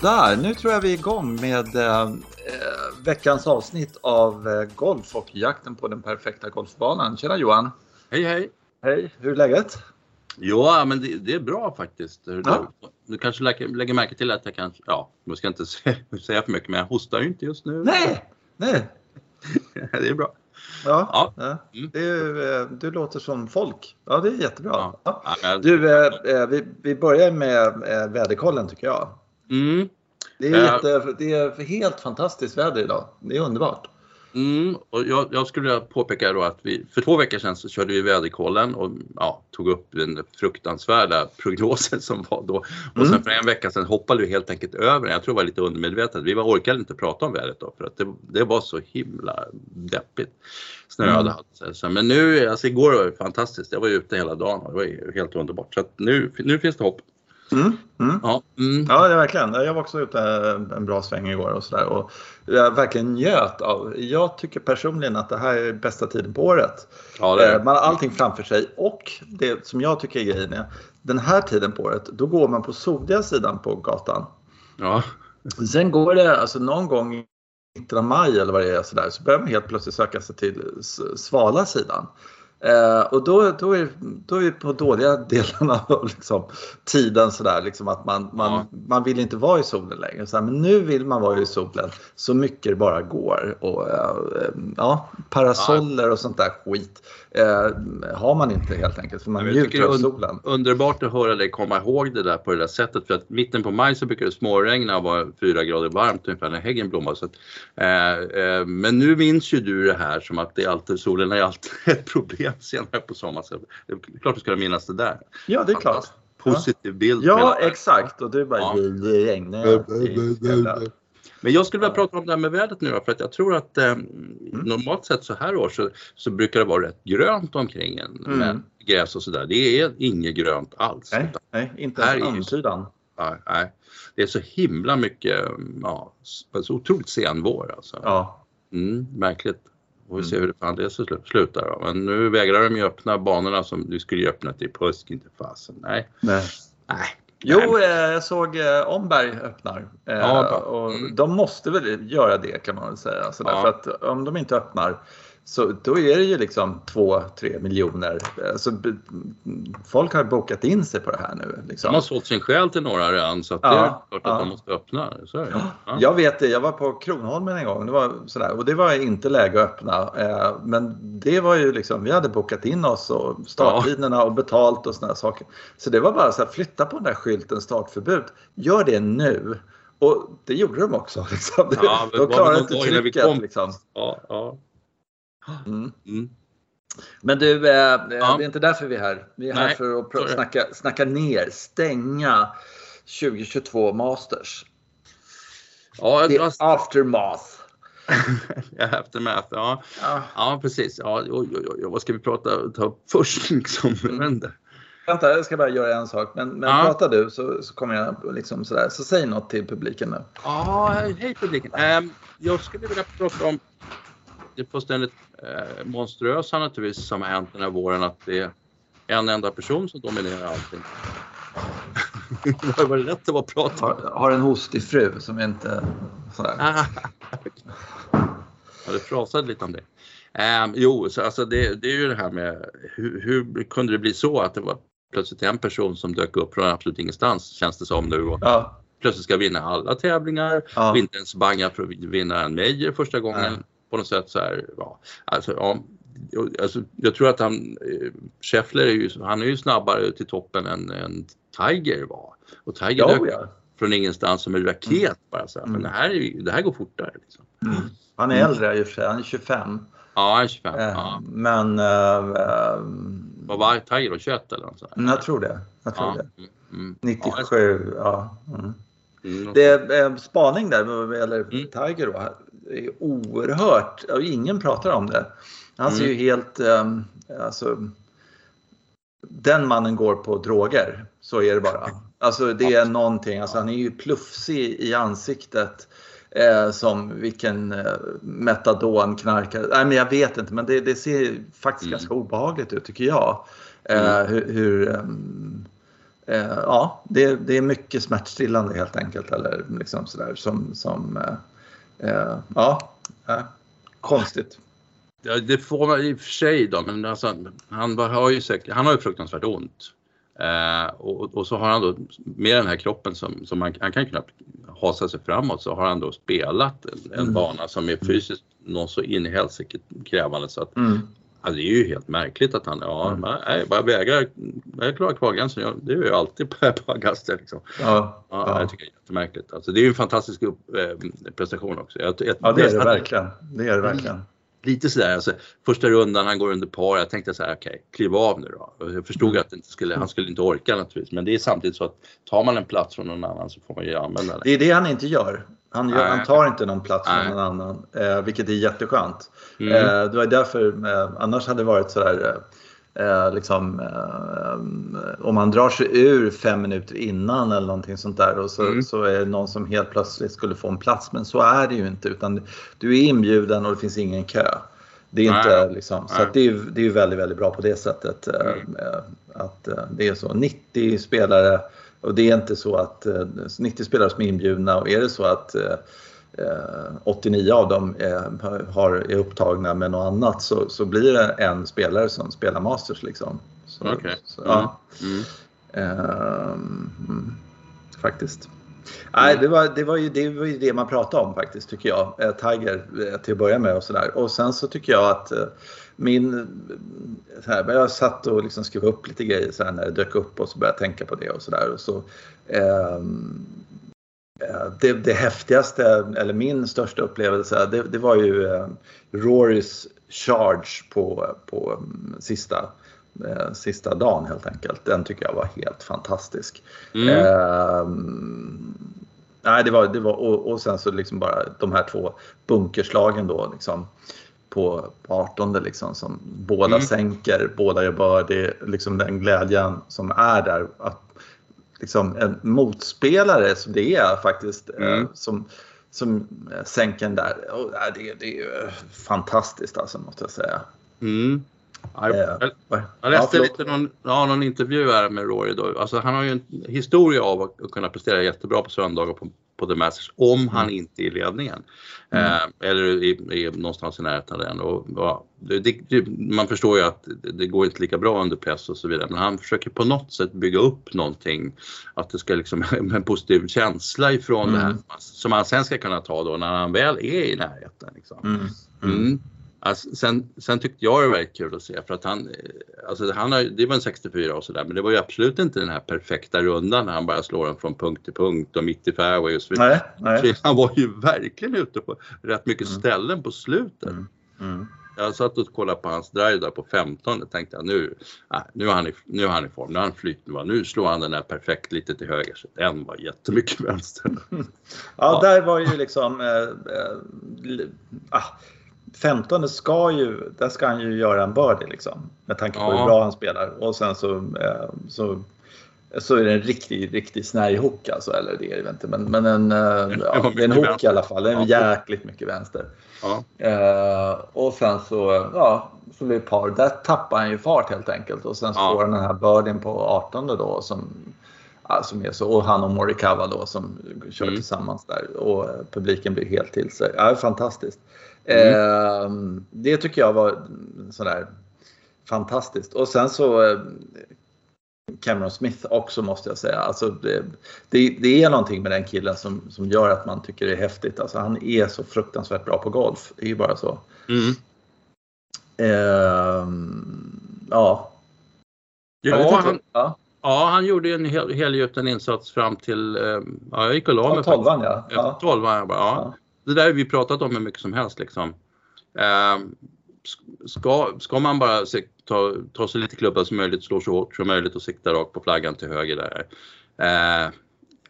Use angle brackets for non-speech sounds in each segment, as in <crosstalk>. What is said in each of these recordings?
Där, nu tror jag vi är igång med eh, veckans avsnitt av eh, golf och jakten på den perfekta golfbanan. Tjena Johan! Hej hej! Hej, hur är läget? Ja, men det, det är bra faktiskt. Ja. Du, du kanske lägger, lägger märke till att jag kanske, ja, jag ska inte <laughs> säga, för mycket, men jag hostar ju inte just nu. Nej! Nej! <laughs> det är bra. Ja, Ja. Mm. Är, eh, du låter som folk. Ja, det är jättebra. Ja. Du, eh, eh, vi, vi börjar med eh, väderkollen tycker jag. Mm, Det är, Ja. jätte, det är helt fantastiskt väder idag. Det är underbart. mm, och jag, jag skulle vilja påpeka då att vi, för två veckor sedan så körde vi väderkollen och ja, tog upp den fruktansvärda prognosen som var då. Och Mm. sen för en vecka sedan hoppade vi helt enkelt över den. Jag tror det var lite undermedvetet. Vi var, orkade inte prata om vädret då för att det, det var så himla deppigt. Snöade Mm. allt. Så, men nu, alltså igår var det fantastiskt. Jag var ute hela dagen och det var helt underbart. Så att nu, nu finns det hopp. Mm. Mm. Ja, mm. Ja, verkligen. Jag var också ute en bra sväng igår och sådär. Och jag verkligen njöt av. Jag tycker personligen att det här är bästa tiden på året. ja är Eh. Man har allting framför sig och det som jag tycker är grejen är den här tiden på året, då går man på soliga sidan på gatan. Ja. Sen går det, alltså någon gång i mitten av maj eller vad det är sådär, så börjar man helt plötsligt söka sig till svala sidan. Eh, och då, då, är, då är vi på dåliga delarna av <laughs> liksom, tiden sådär, liksom att man, man, Ja. man vill inte vara i solen längre. Så här, men nu vill man vara i solen så mycket det bara går. Och, eh, ja, parasoller och sånt där skit eh, har man inte helt enkelt för man tycker njuter av solen. underbart att höra dig komma ihåg det där på det där sättet för att mitten på maj så brukar det småregna och vara fyra grader varmt ungefär när häggen blommar. Så att, eh, eh, men nu minns ju du det här som att det är alltid, solen är alltid <laughs> ett problem senare på sommaren. Så det är klart du ska minnas det där. Ja, det är klart. Positiv bild. Ja, exakt. Och du bara, Ja. det regnar. Men jag skulle vilja prata om det här med vädret nu då, för att jag tror att eh, normalt sett så här år så, så brukar det vara rätt grönt omkring en Mm. med gräs och sådär. Det är inget grönt alls. Nej, nej, inte ens antydan. Nej, nej. Det är så himla mycket, ja, så otroligt sen vår alltså. Ja. Mm, märkligt. Får vi se hur det fan det slu- slutar då. Men nu vägrar de ju öppna banorna som du skulle ju öppna till påsk, inte fasen. Nej, Nej. nej. Jo, eh, jag såg eh, Omberg öppnar. Eh, Ja, och Mm. De måste väl göra det kan man väl säga. Sådär. Ja. För att om de inte öppnar så då är det ju liksom 2-3 miljoner. Så b- folk har bokat in sig på det här nu. Liksom. De har sålt sin själ till några redan så att det Ja, är klart att ja. de måste öppna. Så är det. Ja. Jag vet det, jag var på Kronholmen en gång det var sådär, och det var inte läge att öppna. Eh, men det var ju liksom, vi hade bokat in oss och starttiderna och betalt och sådana saker. Så det var bara så här, flytta på den där skylten startförbud. Gör det nu. Och det gjorde de också. <laughs> Liksom. Ja, de det klarade inte trycket. Liksom. Ja, ja. Mm. Mm. Men du, eh, det är inte därför vi är här. Vi är här Nej, för att pr- snacka, snacka ner, stänga 2022 Masters. ja Det jag är aftermath. <laughs> Aftermath, ja. Ja. Ja, precis. Ja, oj, oj, oj, vad ska vi prata ta upp först liksom? Inte. Vänta, jag ska bara göra en sak. Men, men Ja. prata du så, så kommer jag liksom sådär. Så säg något till publiken nu. Ja, hej publiken. Ehm, jag skulle vilja prata om det fullständigt eh, monstruösa naturligtvis som har hänt den här våren att det är en enda person som dominerar allting. <laughs> var det rätt att vara prata? Har, har en hostig fru som inte... Sådär. Ah, ja, det frasade lite om det. Ehm, jo, så alltså det, det är ju det här med hur, hur kunde det bli så att det var plötsligt en person som dök upp från absolut ingenstans känns det som nu och Ja, plötsligt ska vinna alla tävlingar Ja. inte ens banga för att vinna en major första gången. På något sätt så här, ja. Alltså, ja. Alltså, jag tror att han, eh, Scheffler är ju, han är ju snabbare till toppen än, än Tiger var. Och Tiger ja, dök ja. från ingenstans som en raket bara så här. Men Mm. det här, är det här går fortare. Liksom. Han är äldre i och för sig. Han är 25. Ja, han är 25. Eh, Ja. Men eh, eh, Vad var Tiger då? 21 eller något sånt? där? jag tror det. Jag tror det. Mm, mm. 97, ja. Mm. Mm. Det är eh, spaning där Mm. Tiger då. Är oerhört, och ingen pratar om det. Han ser ju Mm. helt, eh, alltså, den mannen går på droger. Så är det bara. Alltså det är någonting, alltså han är ju plufsig i ansiktet. Eh, som vilken eh, metadonknarkare. Nej men jag vet inte men det, det ser faktiskt Mm. ganska obehagligt ut tycker jag. Eh, hur, hur ehm, eh, ja, det, det är mycket smärtstillande helt enkelt. Eller liksom sådär som, som eh, eh ja, konstigt. Ja, det får man i och för sig då, men alltså, han, har ju säkert, han har ju fruktansvärt ont. Eh, och, och, så har han då med den här kroppen som, som han, han kan knappt hasa sig framåt så har han då spelat en, en mm. bana som är fysiskt något så in i helsike krävande så att mm. Alltså, det är ju helt märkligt att han, ja, mm. nej, bara vägrar, jag klarar kvalgränsen, ja, det är ju alltid på, Augusta <laughs> liksom. Ja, ja, ja. Jag tycker det är jättemärkligt. Alltså, det är ju en fantastisk upp, eh, prestation också. Jag, jag, ja, det är det verkligen. Det är det verkligen lite sådär, alltså, första rundan han går under par, jag tänkte så här, okej, okay, kliv av nu då. Jag förstod mm. att inte skulle, han skulle inte orka naturligtvis, men det är samtidigt så att tar man en plats från någon annan så får man ju använda den. Det är det han inte gör. Han, gör, han tar inte någon plats från någon annan, eh, vilket är jätteskönt. Mm. Eh, det var därför, eh, annars hade det varit sådär Eh, liksom, eh, om man drar sig ur fem minuter innan eller någonting sånt där och så, mm. så är det någon som helt plötsligt skulle få en plats. Men så är det ju inte utan du är inbjuden och det finns ingen kö. Det är inte liksom, så det är, det är väldigt, väldigt bra på det sättet. Eh, mm. Att det är så 90 spelare och det är inte så att 90 spelare som är inbjudna och är det så att 89 eh, av dem är, har, är upptagna med något annat så, så blir det en spelare som spelar Masters. Liksom. Så, okay. så, ja. Mm. Ehm, faktiskt. Nej, det var, det, var ju, det var ju det man pratade om faktiskt tycker jag. Eh, Tiger eh, till att börja med och sådär. Och sen så tycker jag att min... Så här, jag satt och liksom skrev upp lite grejer så när det dök upp och så började jag tänka på det och sådär. Så, eh, Eh, det, det häftigaste, eller min största upplevelse, det, det var ju eh, Rorys charge på, på mm, sista, eh, sista dagen helt enkelt. Den tycker jag var helt fantastisk. Mm. Eh, nej, det var, det var, och, och, sen så liksom bara de här två bunkerslagen då liksom på 18 liksom som båda mm. sänker, båda gör birdie, liksom den glädjen som är där. Att liksom en motspelare som det är faktiskt eh, mm. som, som sänker den där. Och det, det är ju fantastiskt alltså måste jag säga. Mm. Jag, jag, jag läste ja, lite någon, ja, någon intervju här med Rory då. Alltså, han har ju en historia av att kunna prestera jättebra på söndagar på på The Masters om mm. han inte är i ledningen. Mm. Eh, eller är, någonstans i närheten av den. Och, ja, det, det, man förstår ju att det, det, går inte lika bra under press och så vidare men han försöker på något sätt bygga upp någonting. Att det ska liksom <laughs> en positiv känsla ifrån mm. det här som han sen ska kunna ta då när han väl är i närheten. Liksom. Alltså, sen, sen tyckte jag det var väldigt kul att se för att han, eh, alltså han har, det var en 64 och sådär men det var ju absolut inte den här perfekta rundan när han bara slår den från punkt till punkt och mitt i fairway och så vidare. Nej, nej. Han var ju verkligen ute på rätt mycket mm. ställen på slutet. Mm. Mm. Jag satt och kollade på hans drive där på 15 och tänkte jag nu, nu, är han i, nu är han i form, nu är han flytande, nu slår han den där perfekt lite till höger så den var jättemycket <laughs> vänster. <laughs> ja, ja, där var ju liksom äh, äh, ah 15 ska ju, där ska han ju göra en birdie liksom. Med tanke på ja. hur bra han spelar. Och sen så, eh, så, så är det en riktig, riktig snärjhook alltså. Eller det är det inte. Men, men en, eh, <laughs> ja, det är en hook i alla fall. Det är jäkligt mycket vänster. Ja. Uh, och sen så, ja, så blir det par. Där tappar han ju fart helt enkelt. Och sen så ja. får han den här birdien på 18 då som ja, som är så, och han och Morikawa då som kör mm. tillsammans där och publiken blir helt till sig. Ja, fantastiskt. Mm. Eh, det tycker jag var sådär fantastiskt. Och sen så eh, Cameron Smith också måste jag säga. Alltså det, det, det, är någonting med den killen som, som gör att man tycker det är häftigt. Alltså han är så fruktansvärt bra på golf. Det är ju bara så. Mm. Eh, ja. Ja, han, ja. ja, han gjorde en hel, helgjuten insats fram till, eh, ja jag gick och la mig. Ja, 12 ja. ja. 12 ja. ja det där har vi pratat om hur mycket som helst liksom. Eh, ska, ska man bara ta, ta sig lite klubbar som möjligt, slå så hårt som möjligt och sikta rakt på flaggan till höger där. Eh,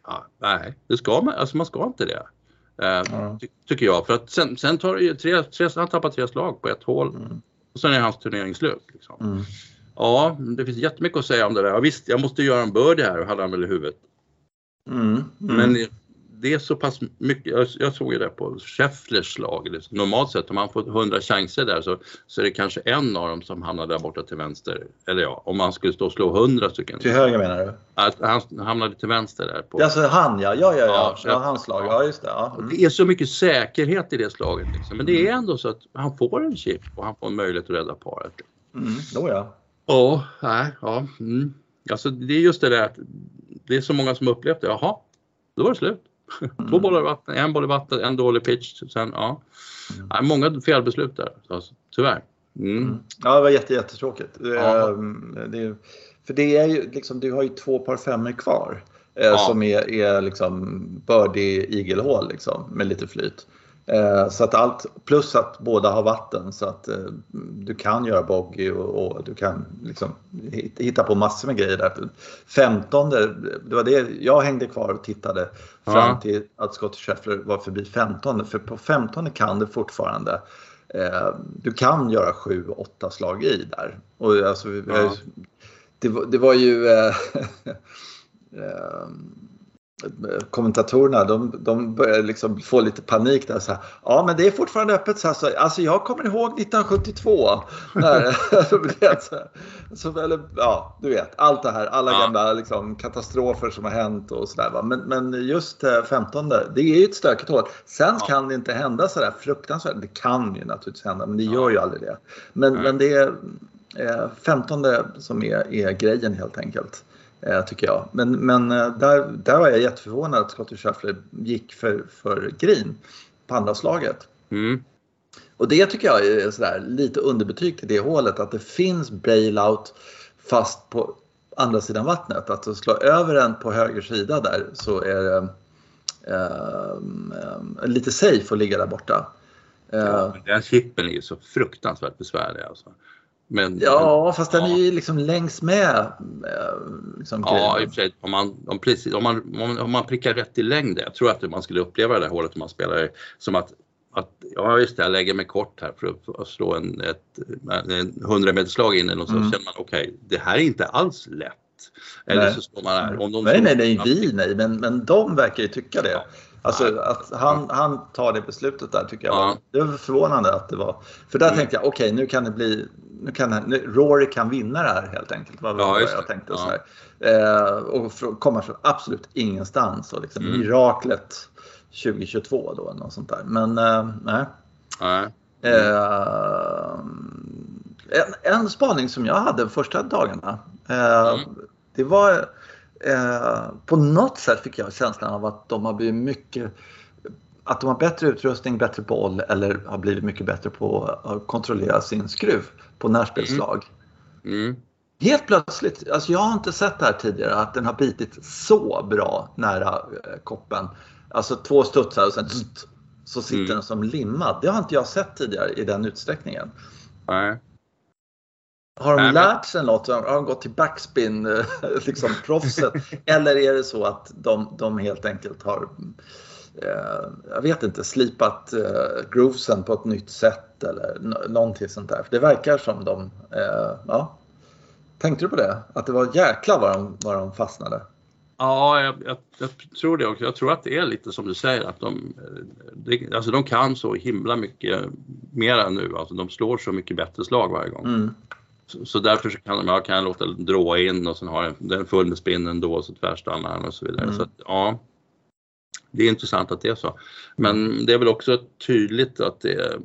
ja, nej, det ska man, alltså man ska inte det. Eh, ty, tycker jag. För att sen, sen tar det tre, tre, han tappar tre slag på ett hål mm. och sen är hans turnering slut. Liksom. Mm. Ja, det finns jättemycket att säga om det där. Ja, visst, jag måste göra en birdie här, hade han väl i huvudet. Mm. Mm. Men det är så pass mycket, jag, jag såg ju det på Schefflers slag. Normalt sett om han får 100 chanser där så, så är det kanske en av dem som hamnar där borta till vänster. Eller ja, om man skulle stå och slå 100 stycken. Till höger menar du? Att han hamnade till vänster där. På. Alltså han ja, ja, ja, ja. Ja, ja hans slag. Ja, just det. Ja. Mm. Det är så mycket säkerhet i det slaget. Liksom. Men det är ändå så att han får en chip och han får en möjlighet att rädda paret. Mm. Då ja. Ja, nej, ja. Mm. Alltså det är just det där att det är så många som upplevt det. Jaha, då var det slut. Två bollar i vatten, en boll i vatten, en dålig pitch. Sen, ja. Nej, många felbeslut där, alltså, tyvärr. Mm. Ja, det var jätte, jättetråkigt. Ja. Det är, för det är ju liksom, du har ju två par femmor kvar. eh, Ja. Som är, är liksom birdie igelhål liksom, med lite flyt. Eh, Så att allt, plus att båda har vatten så att eh, du kan göra bogey och, och du kan liksom hit- hitta på massor med grejer där. 15, det var det jag hängde kvar och tittade fram Ja. till att Scott Scheffler var förbi 15. För på 15 kan du fortfarande eh, du kan göra 7-8 slag i där. Och alltså, Ja. det, var, det var ju eh, <laughs> eh, kommentatorerna de, de började liksom få lite panik där. Så här, ja men det är fortfarande öppet. Så här, så, alltså jag kommer ihåg 1972. <laughs> När, <laughs> så, så, eller, ja, du vet allt det här. Alla Ja. gamla liksom, katastrofer som har hänt och sådär. Men, men just eh, 15 det är ju ett stökigt hål. Sen Ja. kan det inte hända sådär fruktansvärt. Det kan ju naturligtvis hända men det gör ju aldrig det. Men, men det är eh, 15 som är, är grejen helt enkelt. Eh, tycker jag. Men, men eh, där, där var jag jätteförvånad att Scottie Scheffler gick för, för green på andra slaget. Mm. Och det tycker jag är sådär, lite underbetyg till det hålet att det finns bailout fast på andra sidan vattnet. Att slå över den på höger sida där så är det eh, lite safe att ligga där borta. Ja, den chippen är ju så fruktansvärt besvärlig alltså. Men, Ja, fast den Ja. är ju liksom längs med. eh, Liksom, Ja, i och för sig, om man, om, precis, om, man, om, man prickar rätt i längd, jag tror att man skulle uppleva det där hålet om man spelar som att, att ja just det, jag lägger mig kort här för att, slå en, ett, en 100 meters slag in och så Mm. känner man okej, det här är inte alls lätt. Eller Nej. så står man här. Om de nej, nej, nej, vi nej, men, men de verkar ju tycka det. Ja. Alltså att han, han tar det beslutet där tycker jag Ja. var, det var förvånande att det var. För där Mm. tänkte jag, okej nu kan det bli, nu kan nu, Rory kan vinna det här helt enkelt. Var Ja, jag det. tänkte Ja. Eh, och komma från absolut ingenstans och liksom Mm. miraklet 2022 då, något sånt där. Men eh, nej. Nej. Eh, en, en spaning som jag hade de första dagarna. Eh, Mm. Det var eh, på något sätt fick jag känslan av att de har blivit mycket att de har bättre utrustning, bättre boll eller har blivit mycket bättre på att kontrollera sin skruv på närspelslag. Mm. Helt plötsligt, alltså jag har inte sett det här tidigare, att den har bitit så bra nära eh, koppen. Alltså två studsar och sen så sitter Mm. den som limmad. Det har inte jag sett tidigare i den utsträckningen. Nej. Har de Nej, lärt sig något? Har de gått till backspin, <laughs> liksom proffset? Eller är det så att de, de helt enkelt har, eh, jag vet inte, slipat eh, groovesen på ett nytt sätt eller någonting sånt där? För det verkar som de, eh, ja. Tänkte du på det? Att det var jäkla vad de, vad de fastnade? Ja, jag, jag, jag tror det också. Jag tror att det är lite som du säger att de, eh, det, alltså de kan så himla mycket mera nu. Alltså de slår så mycket bättre slag varje gång. Mm. Så, så därför så kan jag kan låta den dråa in och sen har den, den full med spinn ändå och så tvärstannar den och så vidare. Mm. Så att, ja, det är intressant att det är så. Men det är väl också tydligt att det är,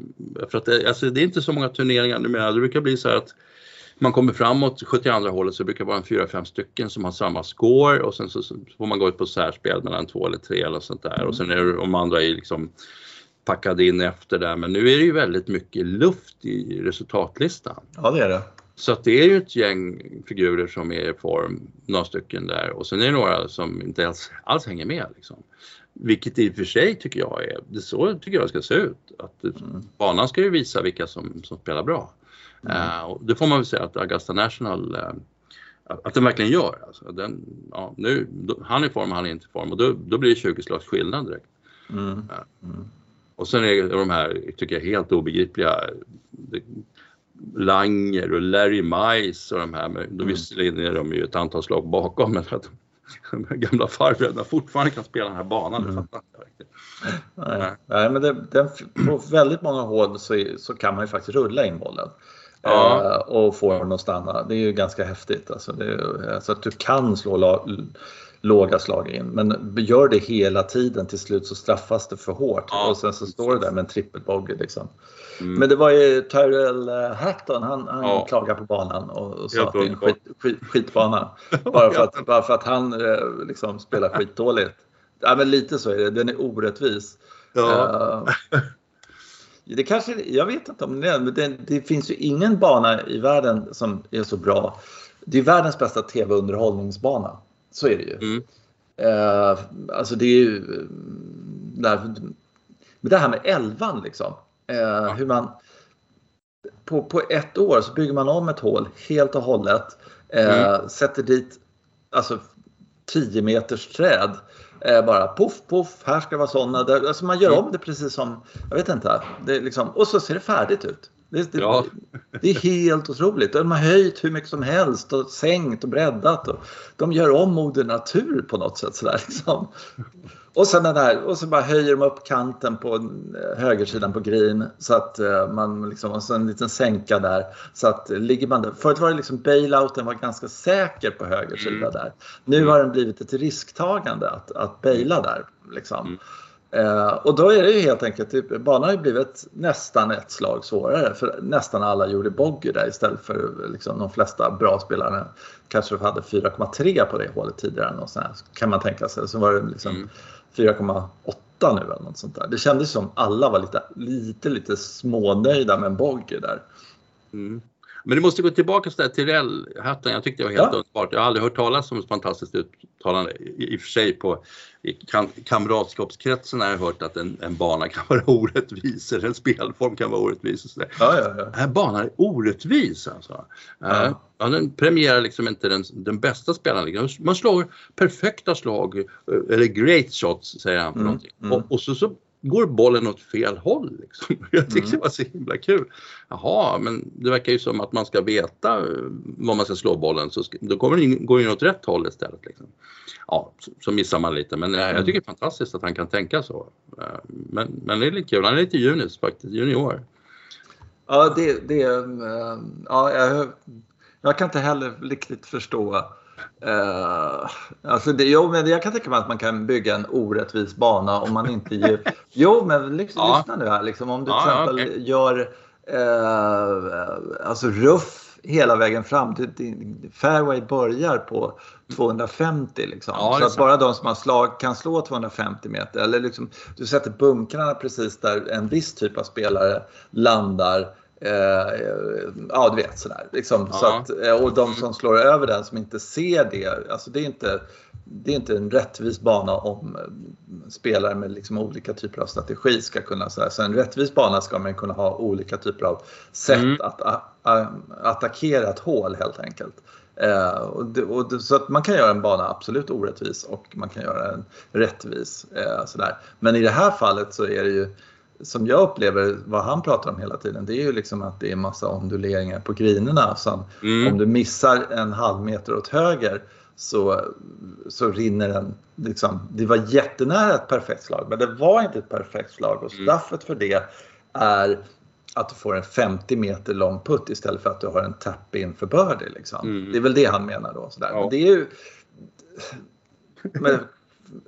för att det, alltså det är inte så många turneringar numera. Det brukar bli så här att man kommer framåt 72 hålet så brukar det vara en fyra, fem stycken som har samma score och sen så, så får man gå ut på särspel mellan två eller tre eller sånt där och sen är det, de andra är liksom packade in efter där. Men nu är det ju väldigt mycket luft i resultatlistan. Ja, det är det. Så att det är ju ett gäng figurer som är i form, några stycken där och sen är det några som inte alls, alls hänger med. Liksom. Vilket i och för sig tycker jag är, det så tycker jag det ska se ut. Att det, Mm. Banan ska ju visa vilka som, som spelar bra. Eh, och det får man väl säga att Augusta National eh, att att den verkligen gör. Alltså, den, ja, nu, då, han är i form, han är inte i form och då, då blir det 20 slags skillnad direkt. Mm. Och sen är de här, tycker jag, helt obegripliga det- Langer och Larry Mice och de här, men då Mm. visserligen är de ju ett antal slag bakom men att <laughs> gamla farbröderna fortfarande kan spela den här banan. Mm. Nej. Nej, men det, det, på väldigt många hål så, så kan man ju faktiskt rulla in bollen. Ja. Eh, och få den att stanna. Det är ju ganska häftigt. Alltså, det, alltså att du kan slå låga slag in. Men gör det hela tiden till slut så straffas det för hårt. Ja. Och sen så står det där med en trippelbogey. Liksom. Mm. Men det var ju Tyrell Hatton, han, han ja. klagade på banan och, och sa att det är en skit, skit, skitbana. <laughs> bara, för att, bara för att han eh, liksom spelar skitdåligt. Ja, men lite så är det, den är orättvis. Ja. Uh, det kanske, jag vet inte om det är, men det, det, finns ju ingen bana i världen som är så bra. Det är världens bästa tv-underhållningsbana. Så är det ju. Mm. Uh, alltså det är ju... Där, det här med elvan liksom. Uh, ja. Hur man... På, på ett år så bygger man om ett hål helt och hållet. Mm. Sätter dit alltså 10 meters träd Eh, bara poff, poff, här ska det vara sådana. Alltså man gör mm. om det precis som, jag vet inte, det liksom, och så ser det färdigt ut. Det, det, ja. det, är helt otroligt. De har höjt hur mycket som helst och sänkt och breddat. Och de gör om Moder Natur på något sätt. Sådär, liksom. Och sen den där, och så bara höjer de upp kanten på eh, högersidan på green så att eh, man liksom, och så en liten sänka där. Så att ligger man där, förut var det liksom bailouten var ganska säker på höger sida mm. där. Nu mm. har den blivit ett risktagande att, att baila där. Liksom. Mm. Eh, och då är det ju helt enkelt, typ, banan har ju blivit nästan ett slag svårare för nästan alla gjorde bogey där istället för liksom, de flesta bra spelarna kanske hade 4,3 på det hålet tidigare. Och sådär, kan man tänka sig. Så var det liksom mm. 4,8 nu eller något sånt där. Det kändes som alla var lite, lite, lite smånöjda med en bogey där. Mm. Men du måste gå tillbaka till Rell-hatten. Jag tyckte det var helt ja. underbart. Jag har aldrig hört talas om ett fantastiskt uttalande. I, i och för sig på i kam kamratskapskretsen har jag hört att en, en, bana kan vara <laughs> orättvis eller en spelform kan vara orättvis. Och så ja, ja, ja. Den här banan är orättvis alltså. Ja. Uh, ja, den premierar liksom inte den, den bästa spelaren. Man slår perfekta slag, eh, eller great shots säger han för mm, någonting. Mm. Och, och så, så går bollen åt fel håll. Liksom. <laughs> Jag tyckte mm. det var så himla kul. Jaha, men det verkar ju som att man ska veta eh, var man ska slå bollen så ska, då kommer den, går den åt rätt håll istället. Liksom. Ja, så, så, missar man lite men mm. jag tycker det är fantastiskt att han kan tänka så. Eh, men, men det är lite kul, han är lite junis faktiskt, junior. Ja, det, det ja, jag, jag kan inte heller riktigt förstå Uh, alltså det, jo, men jag kan tänka mig att man kan bygga en orättvis bana om man inte ger... jo, men liksom, ja. lyssna nu här. Liksom, om du till ja, exempel okay. gör uh, alltså ruff hela vägen fram. Din fairway börjar på 250 liksom. Ja, så att bara de som har slag kan slå 250 meter. Eller liksom, du sätter bunkrarna precis där en viss typ av spelare landar. Eh, ja, du vet sådär. Liksom, så att, eh, och de som slår över den som inte ser det, alltså det är inte, det är inte en rättvis bana om eh, spelare med liksom olika typer av strategi ska kunna, så, så en rättvis bana ska man kunna ha olika typer av sätt mm. att a, a, attackera ett hål helt enkelt. Eh, och det, och det, så att man kan göra en bana absolut orättvis och man kan göra den rättvis. Eh, sådär. Men i det här fallet så är det ju som jag upplever vad han pratar om hela tiden, det är ju liksom att det är massa onduleringar på grinerna. Så mm. Om du missar en halv meter åt höger så, så rinner den. Liksom, det var jättenära ett perfekt slag, men det var inte ett perfekt slag och mm. straffet för det är att du får en 50 meter lång putt istället för att du har en tap in för birdie. Liksom. Mm. Det är väl det han menar då. Sådär. Ja. Men det är ju... Men,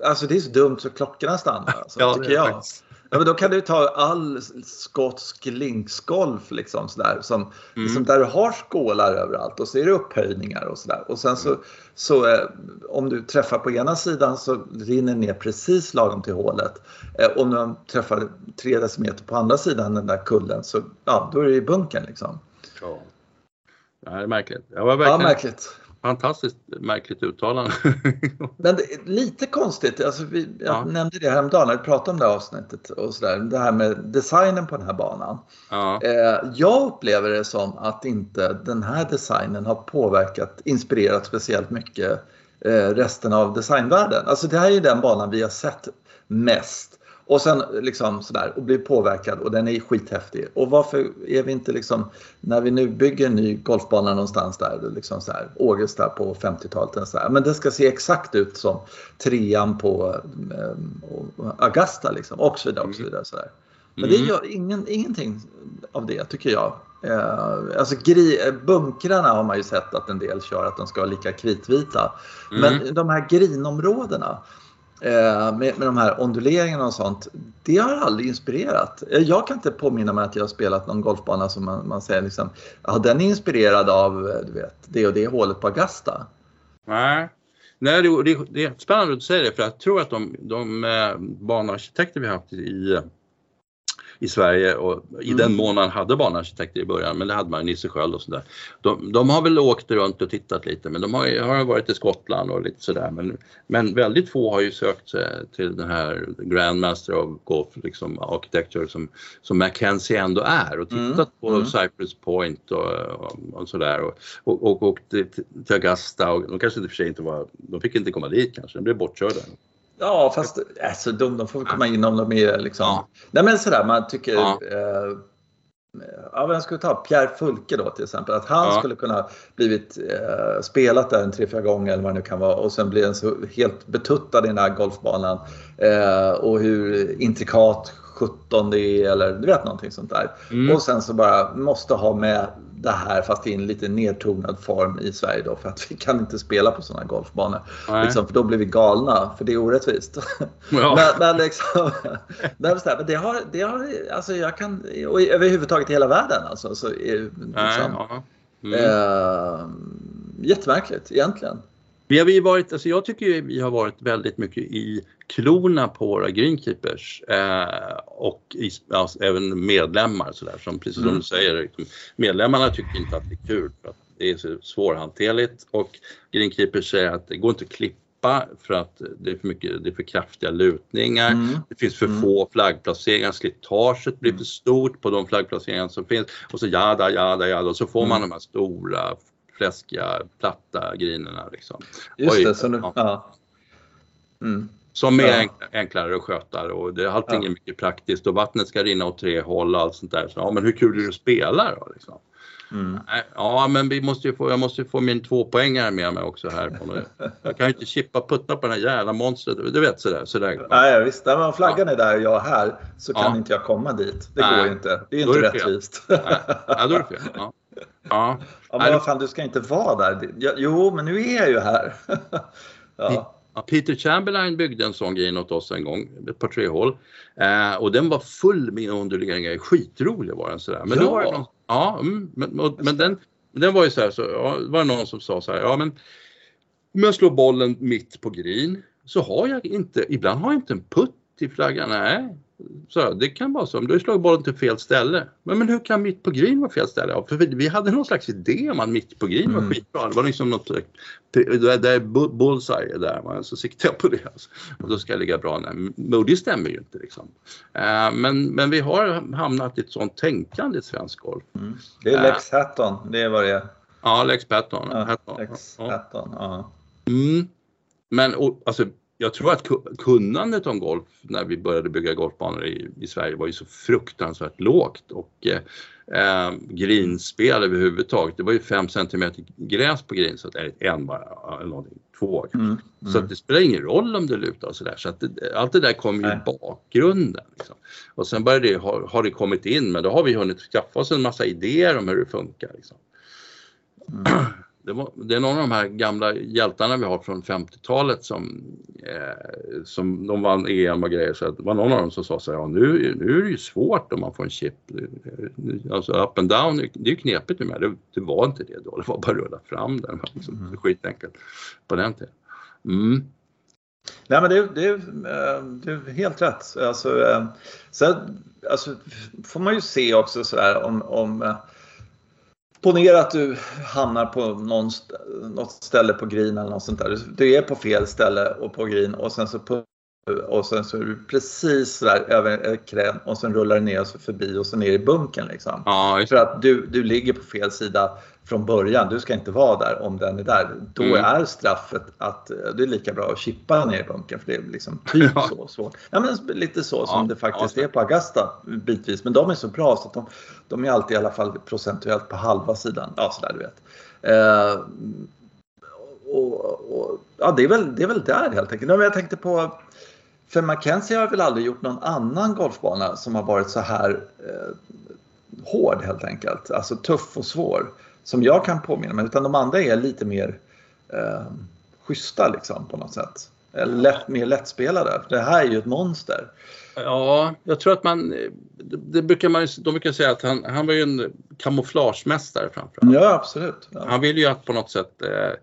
alltså det är så dumt så klockorna stannar, alltså, ja, tycker jag. Faktiskt. Ja, men då kan du ta all skotsk linksgolf liksom sådär, som, mm. liksom där du har skålar överallt och så är det upphöjningar och sådär. Och sen så, mm. så eh, om du träffar på ena sidan så rinner ner precis lagom till hålet. Eh, om du träffar tre decimeter på andra sidan den där kullen så ja, då är det i bunkern liksom. Ja. Det här är märkligt. Jag var verkligen... Ja, märkligt fantastiskt märkligt uttalande. <laughs> Men det, lite konstigt, alltså vi, jag ja. nämnde det häromdagen när vi pratade om det här avsnittet och sådär, det här med designen på den här banan. Ja. Eh, jag upplever det som att inte den här designen har påverkat, inspirerat speciellt mycket eh, resten av designvärlden. Alltså det här är ju den banan vi har sett mest Och sen liksom sådär och blir påverkad och den är skithäftig. Och varför är vi inte liksom, när vi nu bygger en ny golfbana någonstans där, liksom så här, Ågesta på 50-talet, så här, men det ska se exakt ut som trean på eh, Augusta liksom och så vidare. Och så vidare så där. Men det mm. gör ingen, ingenting av det tycker jag. Eh, alltså gri, bunkrarna har man ju sett att en del kör att de ska vara lika kritvita. Mm. Men de här grinområdena eh, med, med de här onduleringarna och sånt, det har aldrig inspirerat. Eh, jag kan inte påminna mig att jag har spelat någon golfbana som man, man säger liksom, ja den är inspirerad av eh, du vet, det och det hålet på Augusta. Nej, Nej det, det, det är spännande att du säger det för jag tror att de, de eh, banarkitekter vi har haft i i Sverige och i mm. den mån man hade banarkitekter i början, men det hade man i Nisse Sköld och sådär. De, de, har väl åkt runt och tittat lite men de har, har varit i Skottland och lite sådär men, men väldigt få har ju sökt sig till den här Grandmaster of Golf liksom Architecture som, som Mackenzie ändå är och tittat mm. på mm. Cypress Point och, och, och sådär och, och, och åkt till, till Augusta och de kanske i och för sig inte var, de fick inte komma dit kanske, de blev bortkörda. Ja, fast alltså, de, de får väl komma in om de är liksom... Ja. Nej men sådär, man tycker... Ja. Eh, ja, vem ska vi ta? Pierre Fulke då till exempel. Att han ja. skulle kunna blivit eh, spelat där en tre, fyra gånger eller vad det nu kan vara och sen bli en så helt betuttad i den här golfbanan. Eh, och hur intrikat 17 det är eller du vet någonting sånt där. Mm. Och sen så bara måste ha med det här fast i en lite nedtonad form i Sverige då för att vi kan inte spela på sådana golfbanor. Liksom, för då blir vi galna för det är orättvist. Ja. <laughs> men, men, liksom, <laughs> men det har, det har, alltså jag kan, och överhuvudtaget i hela världen alltså. Så, liksom, ja. mm. eh, jättemärkligt egentligen. Vi har vi varit, alltså jag tycker vi har varit väldigt mycket i klorna på våra greenkeepers eh, och i, alltså, även medlemmar sådär som precis som mm. du säger, liksom, medlemmarna tycker inte att det är kul för att det är så svårhanterligt och greenkeepers säger att det går inte att klippa för att det är för mycket, det är för kraftiga lutningar, mm. det finns för mm. få flaggplaceringar, slitaget blir för stort på de flaggplaceringar som finns och så jada, jada, jada och så får man mm. de här stora fläskiga, platta grinerna. Liksom. Just Oj, det, så nu, ja. ja. Mm. Som är ja. enklare att sköta och det, allting ja. är mycket praktiskt och vattnet ska rinna åt tre håll och allt sånt där. Så, ja, men hur kul är det att spela då? Liksom? Mm. Ja, men vi måste få, jag måste ju få min tvåpoängare med mig också här. Jag kan ju inte chippa putta på den här jävla monstret. Du vet sådär. sådär. Nej, visst. När flaggan ja. är där och jag är här så kan ja. inte jag komma dit. Det Nej. går ju inte. Det är inte är rättvist. Nej. Ja, då är det fel. Ja. Ja. ja men vad fan, du ska inte vara där. Jo, men nu är jag ju här. <laughs> ja. Peter Chamberlain byggde en sån grej åt oss en gång, ett par tre hål. Eh, och den var full med onduleringar, skitrolig var den sådär. Men ja. var det någon, ja, mm, men, och, men den, den var ju så här, så ja, det var någon som sa så här, ja men om jag slår bollen mitt på green så har jag inte, ibland har jag inte en putt i flaggan. Nej, så det kan vara så. Om du slår bollen till fel ställe. Men, men hur kan mitt på green vara fel ställe? Ja, för vi hade någon slags idé om att mitt på green var mm. skitbra. Det var liksom något, där bullseye är där, man, så siktar jag på det. Alltså. Och då ska jag ligga bra. Men det stämmer ju inte liksom. Uh, men, men vi har hamnat i ett sånt tänkande i svensk golf. Mm. Det är Lex Hatton, det är vad det är. Ja, Lex Patton. Ja, Hatton. Lex Hatton, ja. Mm. Men och, alltså jag tror att kunnandet om golf när vi började bygga golfbanor i, i Sverige var ju så fruktansvärt lågt och eh, eh greenspel överhuvudtaget, det var ju 5 cm gräs på green, så att, en bara, eller någonting, två mm, mm. Så att det spelar ingen roll om det lutar och sådär. Så att det, allt det där kommer ju i bakgrunden. Liksom. Och sen började det, har, har det kommit in, men då har vi hunnit skaffa oss en massa idéer om hur det funkar. Liksom. Mm. Det, var, det är någon av de här gamla hjältarna vi har från 50-talet som, eh, som de vann EM och grejer. Så det var någon av dem som sa så här, ja, nu, nu är det ju svårt om man får en chip. Alltså up and down, det är ju knepigt med det. Det var inte det då, det var bara att rulla fram den. Liksom, mm. Skitenkelt på den tiden. Mm. Nej men det, det, eh, det är helt rätt. Alltså, eh, sen alltså, får man ju se också sådär om, om eh, Ponera att du hamnar på någon, något ställe på green eller något sånt där. Du är på fel ställe och på green och sen så och sen så är du precis där över krän och sen rullar det ner och så förbi och så ner i bunken liksom. Ja, För att du, du ligger på fel sida från början. Du ska inte vara där om den är där. Då Mm. är straffet att eh, det är lika bra att chippa ner i bunken för det är liksom typ <laughs> Ja. så svårt. Ja men lite så som Ja, det faktiskt ja. är på Augusta bitvis. Men de är så bra så att de, de är alltid i alla fall procentuellt på halva sidan. Ja sådär du vet. Eh, och, och, ja, det, är väl, det är väl där helt enkelt. Men jag tänkte på för Mackenzie har väl aldrig gjort någon annan golfbana som har varit så här eh, hård helt enkelt. Alltså tuff och svår. Som jag kan påminna mig. Utan de andra är lite mer eh, schyssta liksom på något sätt. Eller lätt, mer lättspelade. Det här är ju ett monster. Ja, jag tror att man, det, det brukar man, de brukar säga att han, han var ju en kamouflagemästare framförallt. Ja absolut. Ja. Han ville ju att på något sätt eh,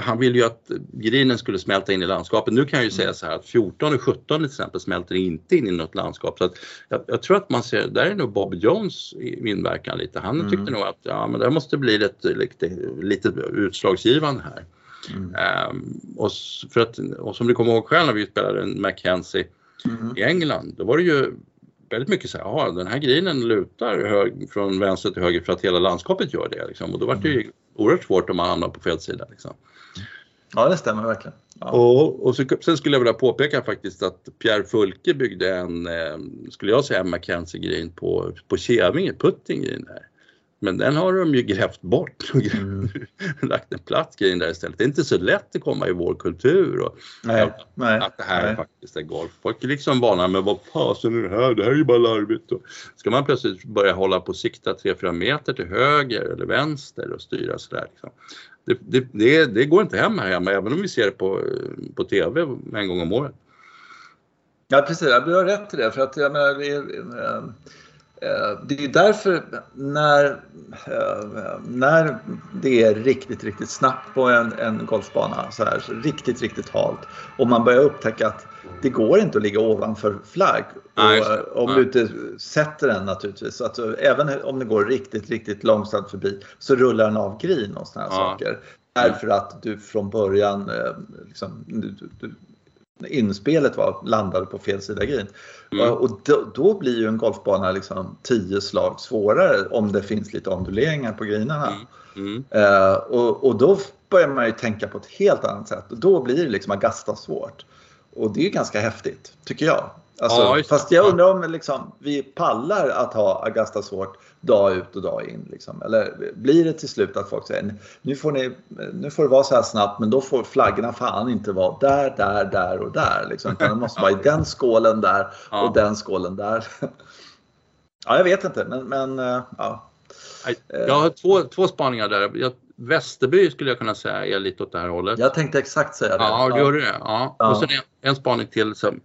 han ville ju att grinen skulle smälta in i landskapet. Nu kan jag ju säga så här att 14 och 17 till exempel smälter inte in i något landskap. Så att jag, jag tror att man ser, där är nog Bob Jones inverkan lite. Han Mm. tyckte nog att ja, men det måste bli lite, lite, lite utslagsgivande här. Mm. Ehm, och, för att, och som du kommer ihåg själv när vi spelade en Mackenzie Mm. i England, då var det ju väldigt mycket så här, "Jaha, den här grinen lutar hög, från vänster till höger för att hela landskapet gör det. Liksom. Och då var det ju oerhört svårt om man hamnar på fel sida. Liksom ja det stämmer verkligen. Ja. Och, och så, sen skulle jag vilja påpeka faktiskt att Pierre Fulke byggde en, eh, skulle jag säga, McKenzie Green på, på Kävinge, Putting Green här. Men den har de ju grävt bort och Mm. <laughs> lagt en platt green där istället. Det är inte så lätt att komma i vår kultur och Nej, nej, att det här nej. faktiskt är golf. Folk är liksom vana med vad fasen är det här? Det här är ju bara larvigt. Och ska man plötsligt börja hålla på och sikta 3-4 meter till höger eller vänster och styra sådär. Liksom. Det, det, det, det går inte hem här hemma även om vi ser det på, på TV en gång om året. Ja precis, du har rätt i det. För att jag menar, eh, det är därför när, eh, när det är riktigt, riktigt snabbt på en, en golfbana, så här, så riktigt, riktigt halt och man börjar upptäcka att det går inte att ligga ovanför flagg. Nej, Och, eh, om nej. du inte sätter den naturligtvis. Så att, eh, även om det går riktigt, riktigt långsamt förbi så rullar den av green och sådana här Ja. saker. Därför att du från början eh, liksom, du, du, inspelet var, landade på fel sida green. Mm. Och då, då blir ju en golfbana liksom tio slag svårare om det finns lite onduleringar på greenarna. Mm. Eh, och, och då börjar man ju tänka på ett helt annat sätt. Och då blir det liksom Augusta svårt. Och det är ganska häftigt, tycker jag. Alltså, Ja, fast jag Ja. undrar om liksom, vi pallar att ha Augusta svårt dag ut och dag in. Liksom. Eller blir det till slut att folk säger nu får, ni, nu får det vara så här snabbt men då får flaggorna fan inte vara där, där, där och där. Liksom. Utan de måste vara i den skålen där <laughs> Ja. och den skålen där. <laughs> ja, jag vet inte men, men eh, ja. Jag har två, två spaningar där. Jag, Västerby skulle jag kunna säga är lite åt det här hållet. Jag tänkte exakt säga det. Ja, det gör det. Ja. Ja. Och sen en, en spaning till. Som,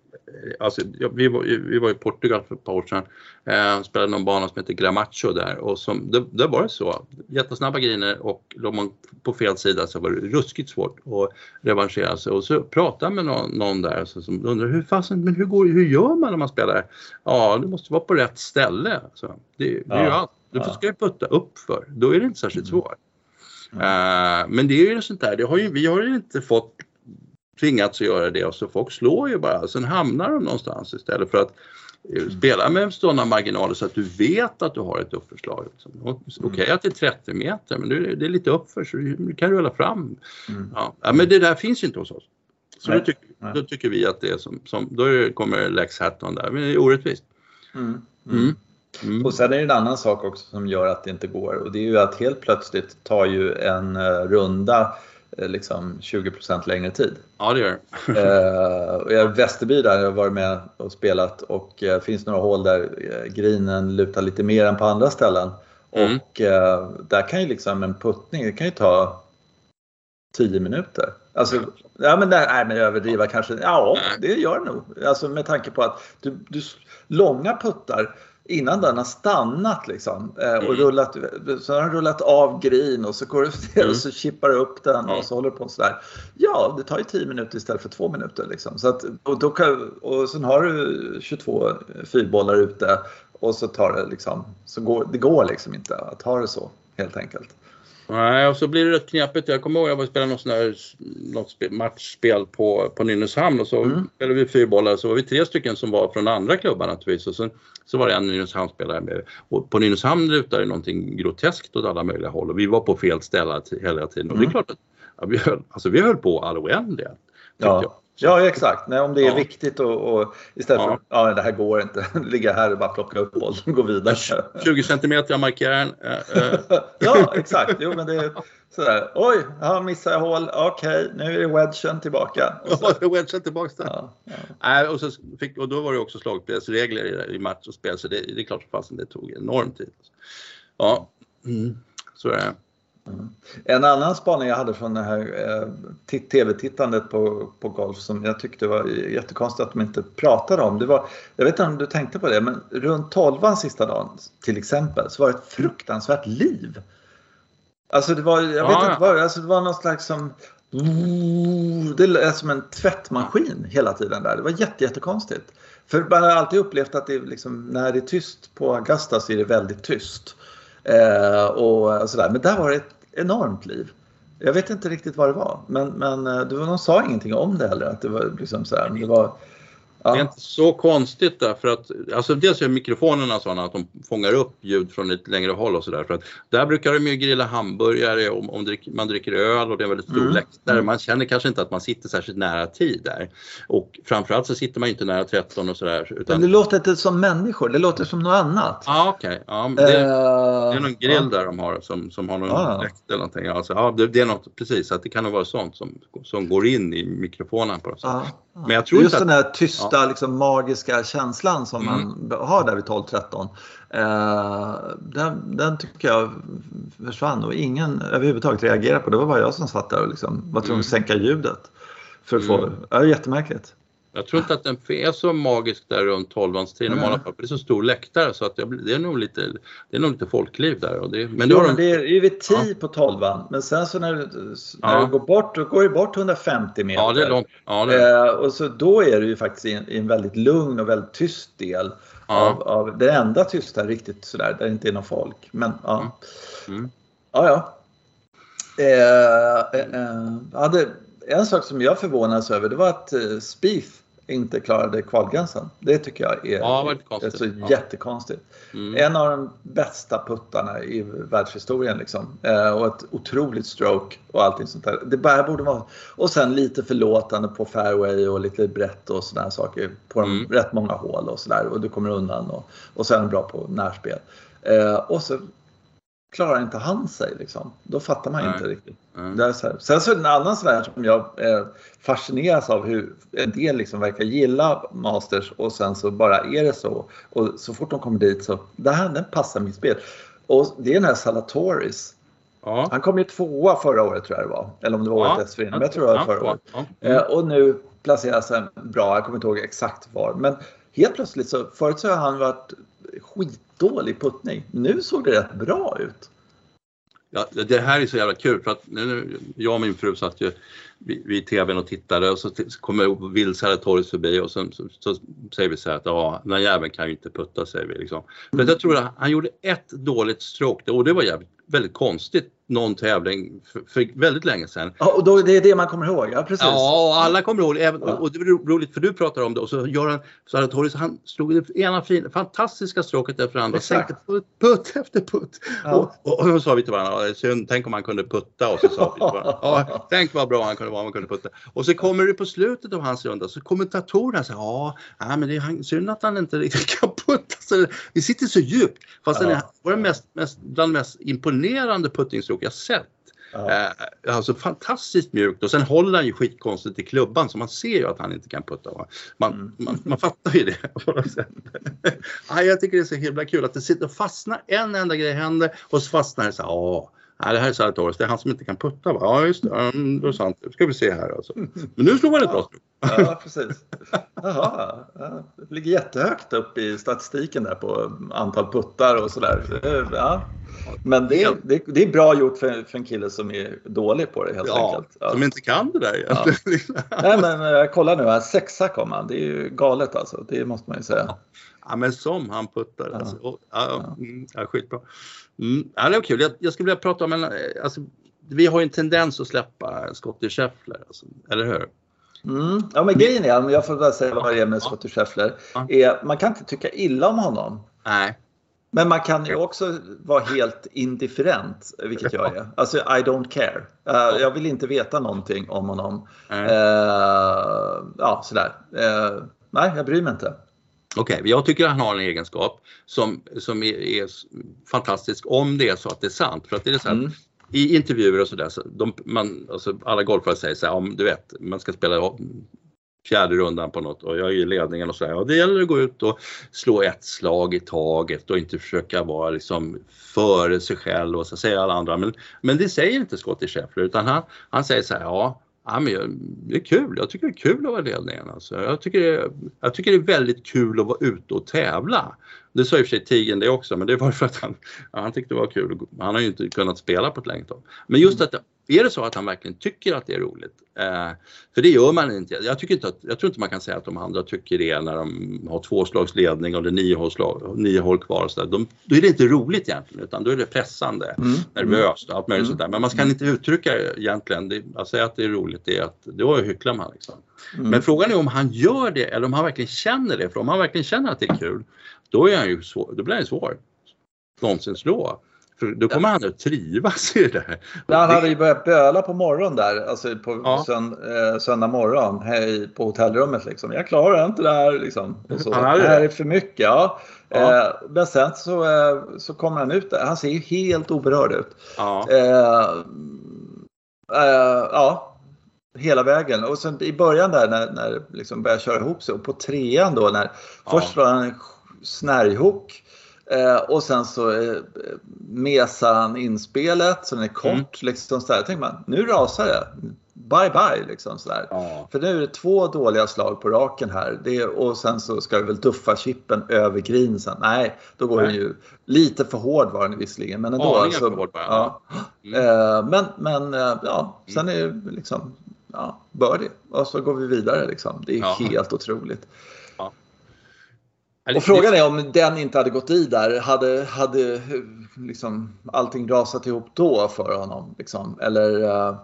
alltså, vi, var, vi var i Portugal för ett par år sedan. Eh, spelade någon bana som heter Gramacho där. Och som, det, där var det så. Jättesnabba griner och låg man på fel sida så var det ruskigt svårt att revanschera sig. Och så pratade med någon, någon där så, som undrade hur, fasen, men hur, går, hur gör man när man spelar? Ja, du måste vara på rätt ställe. Så, det, det är ju allt. Du Ja. ska ju putta upp för. Då är det inte särskilt svårt. Eh, men det är ju sånt där, det har ju, vi har ju inte fått tvingats att göra det och så folk slår ju bara, sen hamnar de någonstans istället för att eh, spela med sådana marginaler så att du vet att du har ett uppförslag. Liksom. Och- Okej att det är 30 meter men det är, det lite uppför så du du kan rulla fram. Mm. Ja. men det där finns inte hos oss. Så då, tycker, då tycker vi att det är som, som då kommer Lex Hatton där, men det är orättvist. Mm. Mm. Mm. Mm. Och sen är det en annan sak också som gör att det inte går och det är ju att helt plötsligt tar ju en eh, runda liksom 20% längre tid. Ja det gör det. Eh, Västerby där jag har varit med och spelat och eh, finns några hål där eh, grinen lutar lite mer än på andra ställen. Mm. Och eh, där kan ju liksom en puttning, det kan ju ta 10 minuter. Alltså, ja men nej, nej men överdriva kanske, ja det gör det nog. Alltså med tanke på att du, du långa puttar innan den har stannat liksom eh, och Mm. rullat, så har den rullat av green och så går du ner Mm. och så chippar upp den och så håller på sådär. Ja, det tar ju 10 minuter istället för 2 minuter liksom. Så att, och, då kan, och sen har du 22 fyrbollar ute och så tar det liksom, så går, det går liksom inte att ha det så helt enkelt. Nej, och så blir det rätt knepigt. Jag kommer ihåg jag var och spelade något, sån här, något matchspel på, på Nynäshamn och så mm. spelade vi fyrbollar så var vi tre stycken som var från andra klubbar naturligtvis och sen så var det en Nynäshamnsspelare med. Och på Nynäshamn lutade det någonting groteskt åt alla möjliga håll och vi var på fel ställe hela tiden och det är mm. klart att ja, vi, höll, alltså, vi höll på all oändlighet. Ja. Ja exakt, Nej, om det är ja. viktigt och, och istället för ja. ja det här går inte, <laughs> ligga här och bara plocka upp bollen och gå vidare. <laughs> 20 centimeter, jag markerar äh, äh. <laughs> Ja exakt, jo men det är sådär, oj, ja, missar jag hål, okej, okay, nu är det wedgen tillbaka. Ja, det är wedgen tillbaka där. Ja, ja. Äh, och, så fick, och då var det också slagspelsregler i, i match och spel så det, det är klart fasen det tog enorm tid. Ja, mm. så är det. Mm. En annan spaning jag hade från det här eh, tv-tittandet på, på golf som jag tyckte var jättekonstigt att de inte pratade om. Det var, jag vet inte om du tänkte på det, men runt tolvan sista dagen till exempel så var det ett fruktansvärt liv. Alltså det var, jag vet ja, inte vad, alltså det var någon slags som det är som en tvättmaskin hela tiden där. Det var jätte, jättekonstigt. För man har alltid upplevt att det liksom, när det är tyst på Augusta så är det väldigt tyst. Eh, och sådär. Men där var det ett enormt liv. Jag vet inte riktigt vad det var, men, men eh, det var, någon sa ingenting om det heller. Att det var liksom så här, det var, Ja. Det är inte så konstigt därför att alltså dels är mikrofonerna sådana att de fångar upp ljud från ett längre håll och sådär. För att där brukar de ju grilla hamburgare om, om man dricker öl och det är väldigt stor mm. läktare. Mm. Man känner kanske inte att man sitter särskilt nära tid där. Och framförallt så sitter man inte nära 13 och sådär. Utan... Men det låter inte som människor, det låter som något annat. Ja okej, okay. ja, det, uh... det, är någon grill ja. där de har som, som har någon ah. läktare eller någonting. Alltså, ja, det, det, är något precis, att det kan nog vara sånt som, som går in i mikrofonen på något sätt. Ah. Men jag tror Just att, den här tysta, ja. liksom, magiska känslan som mm. man har där vid 12-13. Eh, den, den, tycker jag försvann och ingen överhuvudtaget reagerade på det. var bara jag som satt där och liksom var tvungen att mm. sänka ljudet. För att få, mm. ja, jättemärkligt. Jag tror inte att den är så magisk där runt 12 tiden mm. det är så stor läktare så att det är nog lite, det är nog lite folkliv där. Och det, men, jo, men det är ju vid 10 ja. på 12 men sen så när, när ja. du går bort, då går det bort 150 meter. Ja, det är långt. Ja, det är. Eh, och så då är det ju faktiskt i en, i en väldigt lugn och väldigt tyst del ja. av, av det enda tysta riktigt sådär, där det inte är någon folk. Men ja. Mm. Mm. Ja, ja. Eh, eh, eh, hade, en sak som jag förvånades över det var att eh, Spieth inte klarade kvalgränsen. Det tycker jag är, ja, är så ja. jättekonstigt. Mm. En av de bästa puttarna i världshistorien liksom. Eh, och ett otroligt stroke och allting sånt där. Det bara borde vara... Och sen lite förlåtande på fairway och lite brett och sådana saker på mm. rätt många hål och sådär och du kommer undan och, och sen bra på närspel. Eh, och så klarar inte han sig liksom. Då fattar man Nej. inte riktigt. Mm. Det är så här. Sen så är det en annan sån som jag eh, fascineras av hur en del liksom verkar gilla Masters och sen så bara är det så. Och så fort de kommer dit så, det här den passar mitt spel. Och det är den här Salatoris. Ja. Han kom ju tvåa förra året tror jag det var. Eller om det var året ja. dessförinnan. Men jag tror det var förra året. Ja. Mm. Eh, och nu placerar sig bra, jag kommer inte ihåg exakt var. Men helt plötsligt så, förut så har han varit skitdålig puttning. Nu såg det rätt bra ut. Ja, det här är så jävla kul för att nu, jag och min fru satt ju vid, vid tvn och tittade och så kommer Will Saratoris förbi och sen, så, så, säger vi så här att ja, den här jäveln kan ju inte putta säger vi liksom. Mm. jag tror att han gjorde ett dåligt stroke och det var jävligt, väldigt konstigt någon tävling för, för väldigt länge sedan. Ja, och då, det är det man kommer ihåg. Ja, precis. Ja, alla kommer ihåg även, ja. och det är roligt för du pratar om det och så gör han Saratoris, han slog det ena fin, fantastiska stråket efter andra, sänkte putt, putt efter putt. Ja. Och, och, och, och sa vi till varandra, synd, tänk om han kunde putta och så sa vi till varandra, <laughs> ja, tänk vad bra han kunde vara om han kunde putta. Och så kommer det på slutet av hans runda så kommentatorerna säger ja, ja men det är synd att han inte riktigt kan putta. Så det sitter så djupt. Fast ja. den var den mest, mest, bland de mest imponerande puttingstråk jag sett. Ja. Eh, alltså fantastiskt mjukt och sen håller han ju skitkonstigt i klubban så man ser ju att han inte kan putta. Man, mm. man, man fattar ju det på något sätt. <laughs> ja, jag tycker det är så himla kul att det sitter och fastnar en enda grej händer och så fastnar det så här, Nej, det här är Sartorius, det är han som inte kan putta va? Ja, just det. Mm, det är sant. Nu ska vi se här alltså. Men nu slog han ett bra Ja, precis. Jaha, ja. Det ligger jättehögt upp i statistiken där på antal puttar och sådär. Ja. Men det är, det, det, är bra gjort för, för en kille som är dålig på det helt ja, enkelt. Ja, som inte kan det där egentligen. Ja. <laughs> Nej men uh, kolla nu, här, sexa kom han. Det är ju galet alltså. Det måste man ju säga. Ja, men som han puttar. Ja. Alltså. Och, ja, mm, ja, skitbra. Mm, ja, det är kul. Jag, jag skulle vilja prata om en, alltså, vi har ju en tendens att släppa Scottie Scheffler, alltså, eller hur? Mm. Ja men grejen är, jag får bara säga vad det är med Scottie Scheffler, är man kan inte tycka illa om honom. Nej. Men man kan ju också vara helt indifferent, vilket jag är. Alltså I don't care. Uh, jag vill inte veta någonting om honom. Uh, ja, sådär. Uh, nej, jag bryr mig inte. Okej, okay, jag tycker han har en egenskap som, som är, är, fantastisk om det är så att det är sant. För att det är så här, mm. I intervjuer och sådär, så de, alltså alla golfare säger så här, om du vet, man ska spela fjärde rundan på något och jag är i ledningen och så här, ja, det gäller att gå ut och slå ett slag i taget och inte försöka vara liksom före sig själv och så säger alla andra. Men, men det säger inte Scottie Scheffler utan han, han säger så här, ja Ja, men det är kul. Jag tycker det är kul att vara i ledningen. Alltså. Jag, tycker det, jag tycker det är väldigt kul att vara ute och tävla. Det sa i och för sig Tigen det också, men det var för att han, han tyckte det var kul. Han har ju inte kunnat spela på ett länge tag. Men just att är det så att han verkligen tycker att det är roligt? Eh, för det gör man inte. Jag, tycker inte att, jag tror inte man kan säga att de andra tycker det när de har tvåslagsledning och det är nio hål, slag, nio hål kvar. Och så de, då är det inte roligt egentligen utan då är det pressande, mm. nervöst och allt möjligt mm. sånt där. Men man ska inte uttrycka egentligen, det, att säga att det är roligt, det är att då hycklar man. Liksom. Mm. Men frågan är om han gör det eller om han verkligen känner det. För om han verkligen känner att det är kul, då, är han ju svår, då blir han ju svår någonsin slå. För då kommer han att trivas i det här. Han hade ju börjat böla på morgonen där, alltså på ja. sönd, eh, söndag morgon hej, på hotellrummet. Liksom. Jag klarar inte det här. Liksom. Det här är för mycket. Ja. ja. Eh, men sen så, eh, så kommer han ut där. Han ser ju helt oberörd ut. Ja. Eh, eh, ja, hela vägen. Och sen i början där när, när liksom började köra ihop sig och på trean då när först var han snärjhook Eh, och sen så eh, mesar han inspelet så den är kort. Mm. Liksom, så där. tänker man, nu rasar det. Bye bye liksom sådär. Ja. För nu är det två dåliga slag på raken här. Det, och sen så ska vi väl duffa chippen över green sen. Nej, då går den ju lite för hård var den visserligen. Men ändå. Ja, alltså, för hård. Ja. Mm. Eh, men men eh, ja, sen är det liksom ja, birdie. Och så går vi vidare liksom. Det är ja. helt otroligt. Och frågan är om den inte hade gått i där, hade, hade liksom allting rasat ihop då för honom? Liksom? Eller, uh,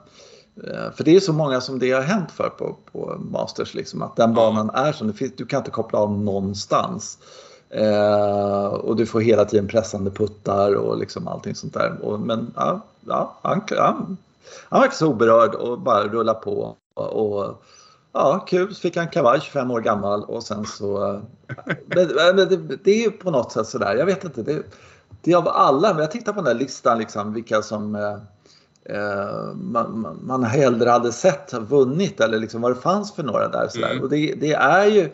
för det är så många som det har hänt för på, på Masters, liksom, att den banan är som. Du kan inte koppla av någonstans. Uh, och du får hela tiden pressande puttar och liksom allting sånt där. Och, men ja, ja, han, han, han verkar så oberörd och bara rullar på. Och, och ja, kul, så fick han kavaj 25 år gammal och sen så... Men, det, det, är på något sätt sådär, jag vet inte. Det, det är av alla, men jag tittar på den där listan liksom vilka som eh, eh man, man hellre hade sett vunnit eller liksom vad det fanns för några där. Sådär. Mm. Och det, det, är ju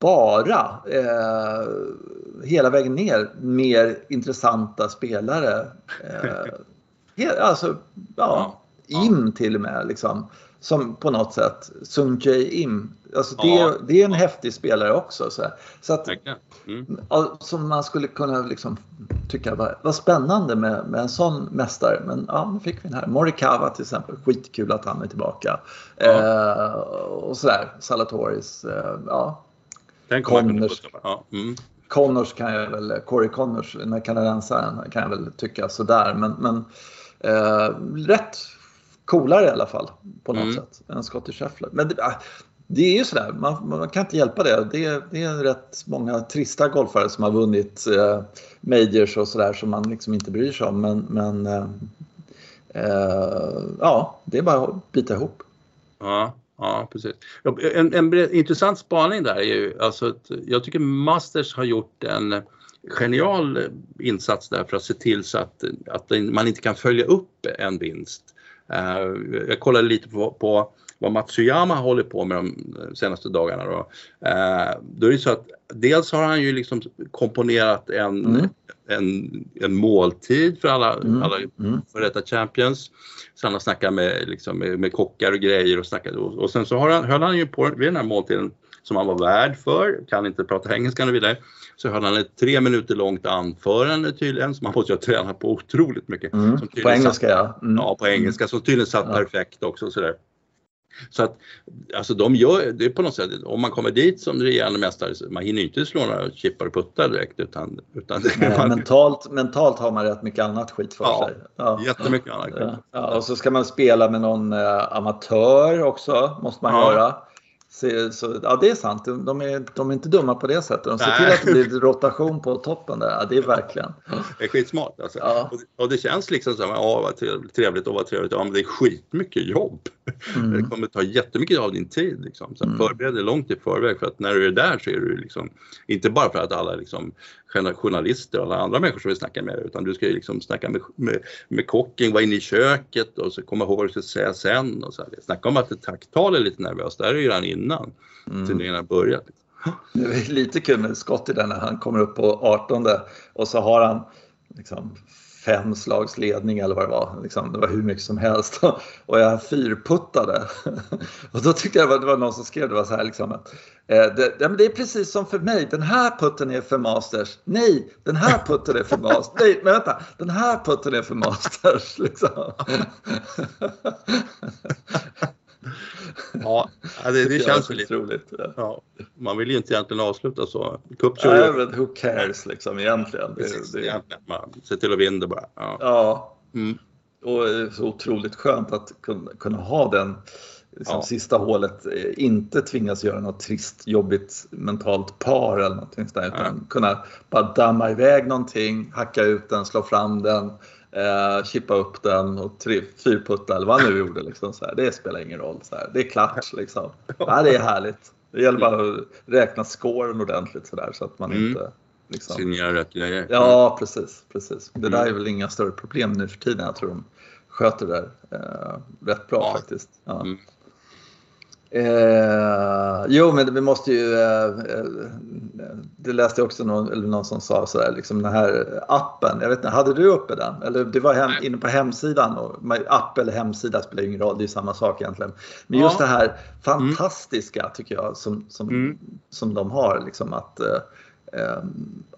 bara eh, hela vägen ner mer intressanta spelare. Eh, <laughs> alltså, ja, Im till och med. Liksom som på något sätt, Sung Jae Im. Alltså det, ja. det är en häftig spelare också. Så, så att, mm. Som man skulle kunna liksom tycka var, var spännande med, med en sån mästare. Men ja, nu fick vi den här. Morikawa till exempel, skitkul att han är tillbaka. Ja. Eh, och sådär, Salatoris. Eh, ja. Den. Ja. Mm. Connors kan jag väl, Corey Connors, den här kanadensaren kan jag väl tycka sådär. Men, men eh, rätt coolare i alla fall på något mm. sätt än Scottie Scheffler. Men det, ah, det är ju sådär, man, man, kan inte hjälpa det. det. Det är rätt många trista golfare som har vunnit eh, majors och sådär som man liksom inte bryr sig om. Men, men eh, eh, ja, det är bara att bita ihop. Ja, ja precis. En, en intressant spaning där är ju alltså att jag tycker Masters har gjort en genial insats där för att se till så att, att man inte kan följa upp en vinst Eh, jag kollade lite på, på vad Matsuyama håller på med de senaste dagarna. Då. Eh, då är det så att dels har han ju liksom komponerat en, mm. en, en måltid för alla, mm. alla mm. före detta champions. Så han har snackat med, liksom, med, med kockar och grejer och snackat och, och sen så har han, höll han ju på vid den här måltiden som han var värd för, kan inte prata engelska och vidare. Så höll han ett tre minuter långt anförande tydligen som han måste ha tränat på otroligt mycket. Mm, på engelska satt, ja. Mm. Ja, på engelska som tydligen satt ja. perfekt också. Sådär. Så att alltså de gör det på något sätt, om man kommer dit som regerande mästare, man hinner inte slå några chippar och puttar direkt utan, utan Nej, man... mentalt, mentalt har man rätt mycket annat skit för ja, sig. Ja, jättemycket annat skit. Ja, och så ska man spela med någon eh, amatör också, måste man ja. göra. Så, så, ja, det är sant. De är, de är inte dumma på det sättet. De ser Nej. till att det blir rotation på toppen där. Ja, det är verkligen. Det är skitsmart alltså. Ja. Och, och, det känns liksom som, ja vad trevligt och vad trevligt. Ja, men det är skitmycket jobb. Mm. Det kommer ta jättemycket av din tid. Liksom. Så mm. förbered dig långt i förväg för att när du är där så är du liksom, inte bara för att alla liksom, journalister och alla andra människor som vill snacka med dig utan du ska ju liksom snacka med, med, med kocken, vara inne i köket och så komma ihåg vad du ska säga sen. Och så här. Snacka om att ett tacktal är lite nervöst, där är ju redan innan mm. turneringen har börjat. Det är lite kul med Scott i den när han kommer upp på 18 och så har han liksom fem slags ledning eller vad det var. Liksom, det var hur mycket som helst. <laughs> Och jag fyrputtade. <laughs> Och då tyckte jag det var någon som skrev det var så här liksom att eh, det, det, är precis som för mig. Den här putten är för masters. Nej, den här putten är för masters. Nej, men vänta. Den här putten är för masters. <laughs> Liksom. Ja, det, det känns väl lite roligt. Ja. man vill ju inte egentligen avsluta så. Nej, men who cares liksom egentligen. Precis, det, det... Egentligen. Man ser till att vinna bara. Ja. ja. Mm. Och så otroligt skönt att kunna, kunna ha den liksom, ja. sista hålet, eh, inte tvingas göra något trist, jobbigt mentalt par eller någonting sådär, utan ja. kunna bara damma iväg någonting, hacka ut den, slå fram den, eh, chippa upp den och fyrputta eller vad han nu gjorde. Liksom, så här. Det spelar ingen roll. Så här. Det är klart liksom. Ja, det är härligt. Det gäller bara att räkna scoren ordentligt så, där, så att man mm. inte liksom... Signera rätt grejer. Ja, precis. precis. Det där är väl inga större problem nu för tiden. Jag tror de sköter det där eh, rätt bra ja. faktiskt. Ja. Mm. Eh, jo, men vi måste ju, eh, eh, det läste jag också någon, eller någon som sa sådär, liksom den här appen, jag vet inte, hade du uppe den? Eller det var hem, inne på hemsidan, och, app eller hemsida spelar ingen roll, det är samma sak egentligen. Men just ja. det här fantastiska mm. tycker jag som, som, mm. som de har, liksom att eh, eh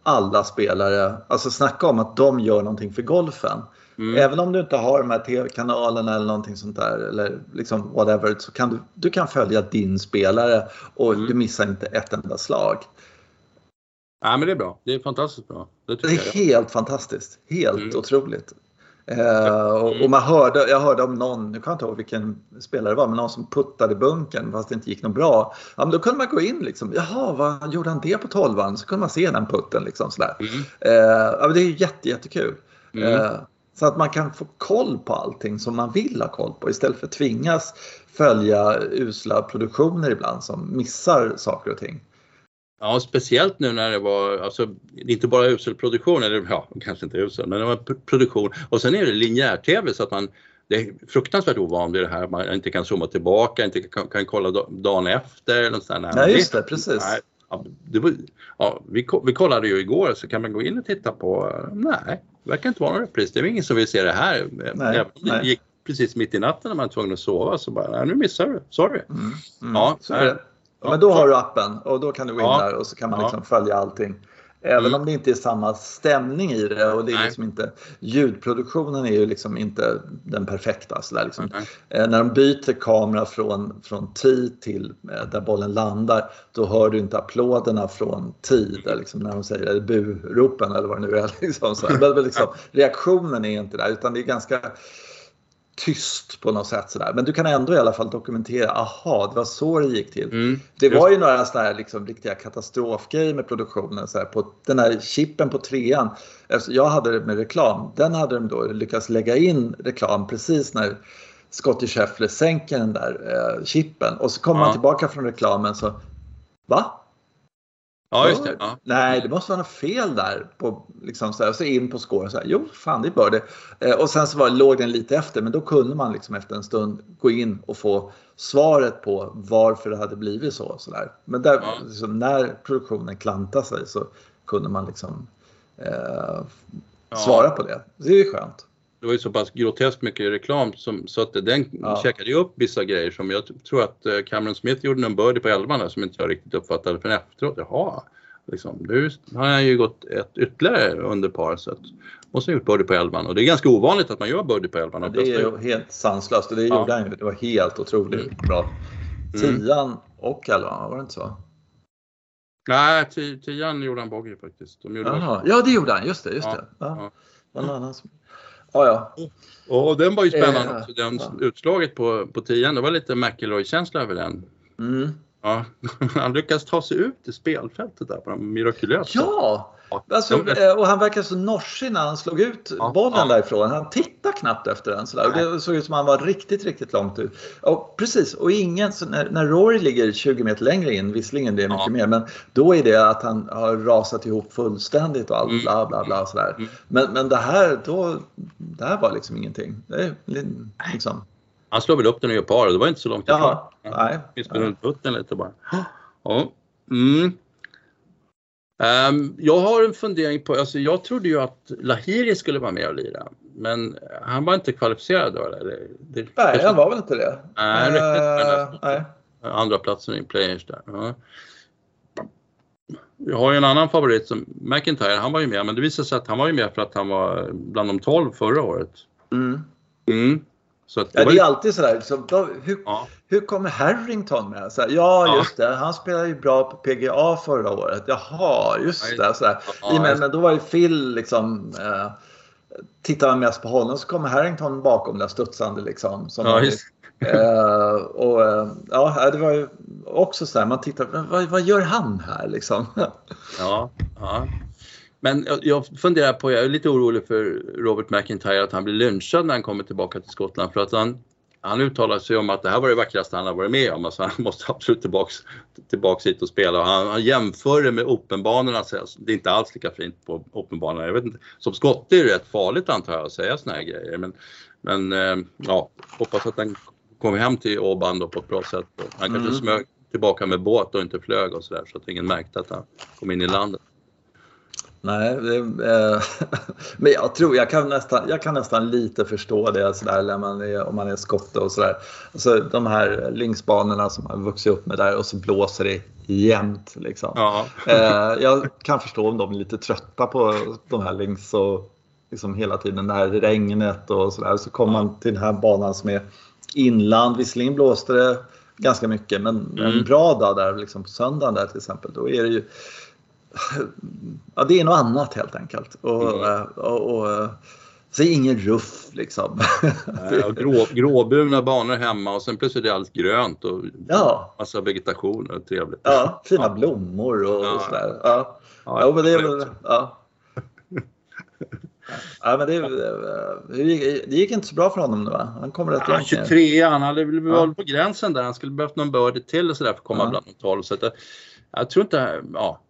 alla spelare, alltså snacka om att de gör någonting för golfen. Mm. Även om du inte har de här tv-kanalerna eller någonting sånt där eller liksom whatever så kan du, du kan följa din spelare och mm. du missar inte ett enda slag. Ja, men det är bra. Det är fantastiskt bra. Det, det är jag. helt fantastiskt. Helt mm. otroligt. Eh, och, och, man hörde, jag hörde om någon, nu kan jag inte ihåg vilken spelare det var, men någon som puttade bunkern fast det inte gick något bra. Ja, men då kunde man gå in liksom, jaha, vad gjorde han det på tolvan? Så kunde man se den putten liksom sådär. Mm. Eh, ja, det är jätte, jättekul. Mm. Eh, så att man kan få koll på allting som man vill ha koll på istället för att tvingas följa usla produktioner ibland som missar saker och ting. Ja, speciellt nu när det var, alltså inte bara usel produktion, eller ja, kanske inte usel, men det var produktion och sen är det linjär-tv så att man det är fruktansvärt ovanligt det här att man inte kan zooma tillbaka, inte kan, kan kolla dagen efter eller sådär. Nej, just det, precis. Nej, ja, det var, ja, vi, vi kollade ju igår så kan man gå in och titta på, nej, det verkar inte vara någon repris. Det är ingen som vill se det här. Nej, det gick precis mitt i natten när man var tvungen att sova så bara, nu missar du, sorry. Mm, mm, ja, så är det. Ja, men då har du appen och då kan du gå in ja, där och så kan man liksom följa allting. Även mm. om det inte är samma stämning i det och det är liksom inte, ljudproduktionen är ju liksom inte den perfekta. Så liksom. mm. när de byter kamera från, från tid till eh, där bollen landar, då hör du inte applåderna från mm. liksom, när de säger buropen eller vad det nu är. <laughs> Liksom, så. Men, liksom, <laughs> reaktionen är inte där utan det är ganska tyst på något sätt sådär. Men du kan ändå i alla fall dokumentera, aha, det var så det gick till. Mm, det var ju några sådana här liksom, riktiga katastrofgrejer med produktionen. Så här, på den här chippen på trean, alltså, jag hade det med reklam, den hade de då lyckats lägga in reklam precis när Scottie Scheffler sänker den där eh, chippen och så kommer ja. man tillbaka från reklamen så Va? Ja, just det. Ja. Nej, det måste vara något fel där. På, liksom så, här, så in på skåren så här, jo, fan det bör det. Eh, och sen så var, låg den lite efter, men då kunde man liksom efter en stund gå in och få svaret på varför det hade blivit så. så där. Men där, ja. liksom, när produktionen klantade sig så kunde man liksom eh, svara på det. Det är ju skönt. Det var ju så pass groteskt mycket reklam som, så att den Ja. checkade ju upp vissa grejer som jag tror att eh, Cameron Smith gjorde en birdie på 11 där som inte jag riktigt uppfattade förrän efteråt. Jaha, liksom, nu har han ju gått ett ytterligare under par så att måste ha gjort birdie på 11 och det är ganska ovanligt att man gör birdie på 11. Ja, det är ju helt sanslöst och det Ja. gjorde han ju. Det var helt otroligt bra. Mm. Tian och elvan, var det inte så? Nej, ti- tian gjorde han bogey faktiskt. De gjorde Jaha. Ja, det gjorde han. Just det. Just Ja, det. Ja. ja. Någon annan som... Ja. Och den var ju spännande Eh, också. Den ja. utslaget på, på tian, det var lite McIlroy-känsla över den. Mm. Ja, <laughs> han lyckas ta sig ut i spelfältet där på en mirakulös sätt. Ja! Alltså, eh, och han verkar så norsig när han slog ut bollen därifrån. Han tittade knappt efter den. Sådär. Och det såg ut som att han var riktigt, riktigt långt ut. Och precis, och ingen, så när, när Rory ligger 20 meter längre in, visserligen det är mycket mer, men då är det att han har rasat ihop fullständigt och allt Mm. bla bla bla. Sådär. Mm. Men, men det här, då, det här var liksom ingenting. Det liksom, Han slår väl upp den och gör par det var inte så långt ifrån. ja, nej. Fiskade runt putten lite bara. Ja. Mm. Ehm, jag har en fundering på, alltså jag trodde ju att Lahiri skulle vara med och lira. Men han var inte kvalificerad då eller? Det, Nej, han var väl inte det. Nej, riktigt, men- Eh, nej. Andra platsen i players där. Ja. Jag har ju en annan favorit som McIntyre, han var ju med men det visade sig att han var ju med för att han var bland de 12 förra året. Mm. Mm. Så det Ja, det ju- är alltid sådär. Så, då, hur, ja. hur kommer Harrington med? Så här, ja, Ja. just det. Han spelade ju bra på PGA förra året. Jaha, just det. Så här. Ja, men, men då var ju Phil liksom... Eh, tittar man mest på honom så kommer Harrington bakom där studsande liksom. Som Ja, just- Eh, och eh, ja, det var ju också så här, man tittar, vad, vad gör han här liksom? <laughs> Ja, ja. Men jag, funderar på, jag är lite orolig för Robert McIntyre att han blir lynchad när han kommer tillbaka till Skottland för att han, han uttalar sig om att det här var det vackraste han har varit med om. Alltså han <laughs> måste absolut tillbaks, tillbaks hit och spela. Och han, han jämför det med Openbanorna. Det är inte alls lika fint på Openbanorna. Jag vet inte. Som skotte är det rätt farligt antar jag att säga såna här grejer. Men, men eh, ja, hoppas att han kommer hem till Åban på ett bra sätt. Han kanske Mm. smög tillbaka med båt och inte flög och sådär så att ingen märkte att han kom in i landet. Nej, det, eh, <laughs> men jag tror jag kan nästan, jag kan nästan lite förstå det sådär, när man är, om man är skotte och sådär. Alltså, de här linksbanorna som man vuxit upp med där och så blåser det jämt. Liksom. Ja. Eh, jag kan förstå om de är lite trötta på de här links och liksom hela tiden det här regnet och sådär. Så kommer man till den här banan som är inland. Visserligen blåste det ganska mycket men en Mm. bra dag där liksom på söndagen där till exempel då är det ju Ja, det är något annat helt enkelt. Och, Mm. eh, och, och, eh, så är det ingen ruff liksom. Nej, grå, gråbruna banor hemma och sen plötsligt är allt grönt och Ja. massa vegetation och trevligt. Ja, fina Ja. blommor och, Ja. och sådär. Ja. Ja, Ja, men det är väl, ja. Ja, men det, det, gick, det inte så bra för honom nu va? Han kommer rätt Ja, långt ner. 23, han hade väl Ja. på gränsen där. Han skulle behövt någon birdie till och sådär för att komma Ja. bland de 12. Så att jag tror inte, ja.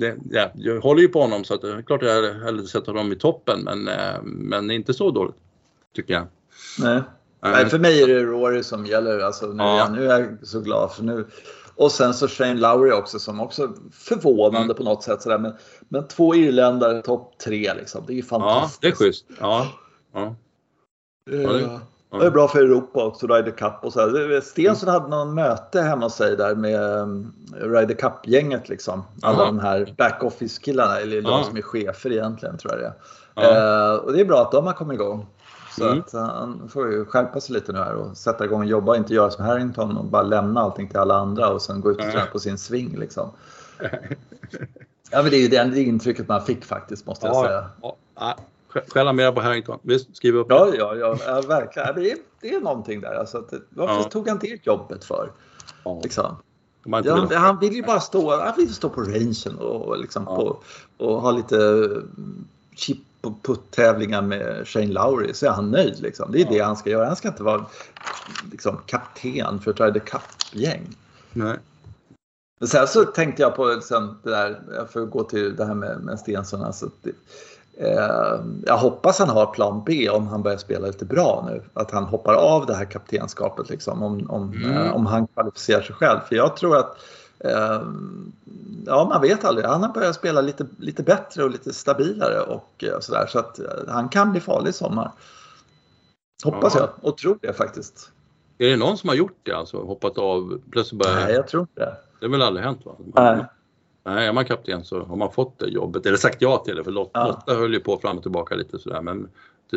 Det, ja. Jag håller ju på honom så att det är klart jag hellre sett honom i toppen men, eh, men inte så dåligt. Tycker jag. Nej. Nej, för mig är det Rory som gäller. Alltså, nu, Ja. ja. nu är jag så glad för nu. Och sen så Shane Lowry också som också förvånande Mm. på något sätt. Sådär. Men, men två irländare topp tre liksom. Det är ju Ja, fantastiskt. det är schysst. Ja. Ja. Eh, Ja, det- ja. Det är bra för Europa också, Ryder Cup och så. Här. Stensson hade någon möte hemma hos sig där med um, Ryder Cup-gänget liksom. Alla Ja. de här back-office-killarna, eller de som är chefer egentligen tror jag det är. Eh, och det är bra att de har kommit igång. Så Mm. att han får ju skärpa sig lite nu här och sätta igång och jobba inte göra som Harrington och bara lämna allting till alla andra och sen gå ut och träna på sin swing liksom. <laughs> Ja men det är ju det, det intrycket man fick faktiskt måste jag säga. Ja, Skälla mer på Harrington. Visst, skriv upp. Ja, ja, ja, ja verkligen. Det är, det är någonting där. Alltså, att, det- varför Ja. tog han det jobbet för? Ja. Liksom? Ja, han vill ju bara stå, han vill stå på rangen och, liksom på, och ha lite mm, chip och putt-tävlingar med Shane Lowry så är han nöjd. Liksom. Det är det han ska göra. Han ska inte vara liksom, kapten för Ryder Cup-gäng. Nej. Men Sen så tänkte jag på sen det där, jag får gå till det här med, med Stensson. Alltså, det, jag hoppas han har plan B om han börjar spela lite bra nu. Att han hoppar av det här kaptenskapet liksom, om, om, Mm. eh, om han kvalificerar sig själv. För jag tror att eh, ja, man vet aldrig. Han har börjat spela lite, lite bättre och lite stabilare och eh, sådär. Så att eh, han kan bli farlig i sommar. Hoppas Ja. jag och tror det faktiskt. Är det någon som har gjort det alltså? Hoppat av plötsligt bara... Nej, jag tror inte det. Det har väl aldrig hänt va? Nej. Nej, är man kapten så har man fått det jobbet, eller sagt ja till det. För Lot- Ja. Lotta höll ju på fram och tillbaka lite sådär. Men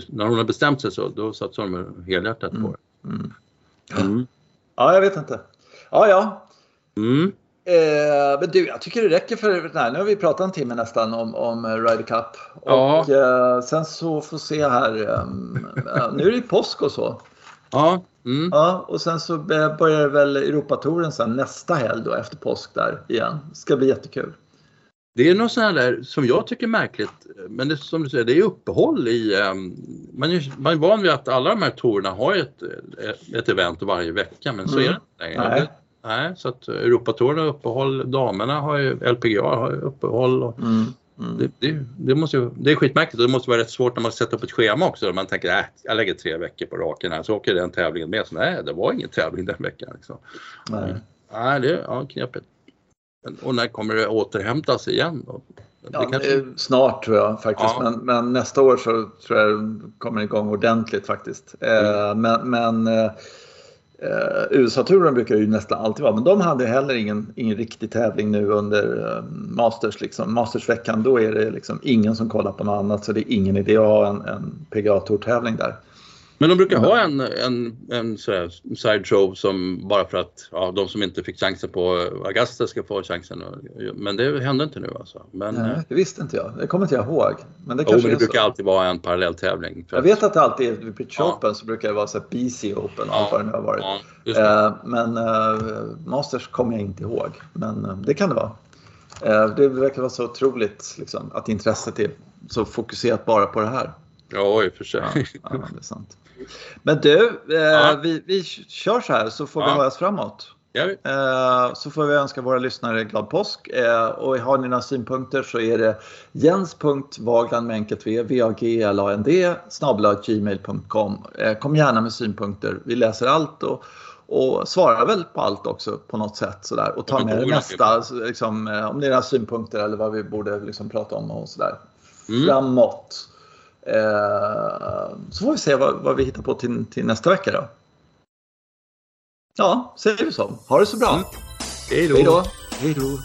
när hon har bestämt sig så, då satsar de helhjärtat på det. Mm. Mm. Ja, jag vet inte. Ja, ja. Mm. Eh, men du, jag tycker det räcker för nej, Nu har vi pratat en timme nästan om, om Ryder Cup. Ja. Och eh, sen så får se här. <laughs> eh, nu är det påsk och så. Ja. Mm. Ja, och sen så eh, börjar väl Europatouren sen nästa helg då efter påsk där igen. Ska bli jättekul. Det är något sånt där som jag tycker är märkligt. Men det, som du säger, det är uppehåll i... ehm, man, är, man är van vid att alla de här tourerna har ett, ett, ett event varje vecka men så Mm. är det inte längre. Nej. Det- Nej, så att Europatouren har uppehåll, damerna har ju, LPGA har uppehåll. Och Mm. Mm. det, det, det, måste det är skitmärkligt och det måste vara rätt svårt när man sätter upp ett schema också. Man tänker äh, jag lägger tre veckor på raken här så åker den tävlingen med. Så, nej, det var ingen tävling den veckan. Liksom. Nej. Nej, det är ja, knepigt. Och när kommer det återhämta sig igen då? Ja, kanske- eh, snart tror jag faktiskt. Ja. Men, men nästa år så tror jag det kommer igång ordentligt faktiskt. Eh, Mm. men men eh, USA-touren brukar ju nästan alltid vara. Men de hade heller ingen, ingen riktig tävling nu under eh, Masters. Liksom. Mastersveckan då är det liksom ingen som kollar på något annat. Så det är ingen idé att ha en, en PGA-tourtävling där. Men de brukar ha en, en, en sådär side show som bara för att ja, de som inte fick chansen på Augusta ska få chansen. Men det hände inte nu alltså. Men, eh, Nej, det visste inte jag. Det kommer inte jag ihåg. Men det jo, men det brukar så. alltid vara en parallelltävling. Jag vet att det alltid är vid British Ja. Open så brukar det vara så BC Open Ja, vad det har varit. Ja. Eh, Men eh, Masters kommer jag inte ihåg. Men eh, det kan det vara. Eh, Det verkar vara så otroligt liksom, att intresset är så fokuserat bara på det här. ja, i och för sig. Ja, ja, det är sant. Men du, eh, Ja. vi, vi kör så här så får vi Ja. höras framåt. Vi- Eh, Så får vi önska våra lyssnare glad påsk. Eh, Och har ni några synpunkter så är det jens.vagland med enkelt v, v-a-g-l-a-n-d, gmail.com. Eh, Kom gärna med synpunkter. Vi läser allt och, och svarar väl på allt också på något sätt. Sådär. Och tar med det mesta, så liksom, om det är några synpunkter eller vad vi borde liksom prata om och sådär. Mm. Framåt. Eh, Så får vi se vad, vad vi hittar på till, till nästa vecka då. Ja, säger vi så. Ha det så bra. Mm. Hej då. Hej då. Hej då.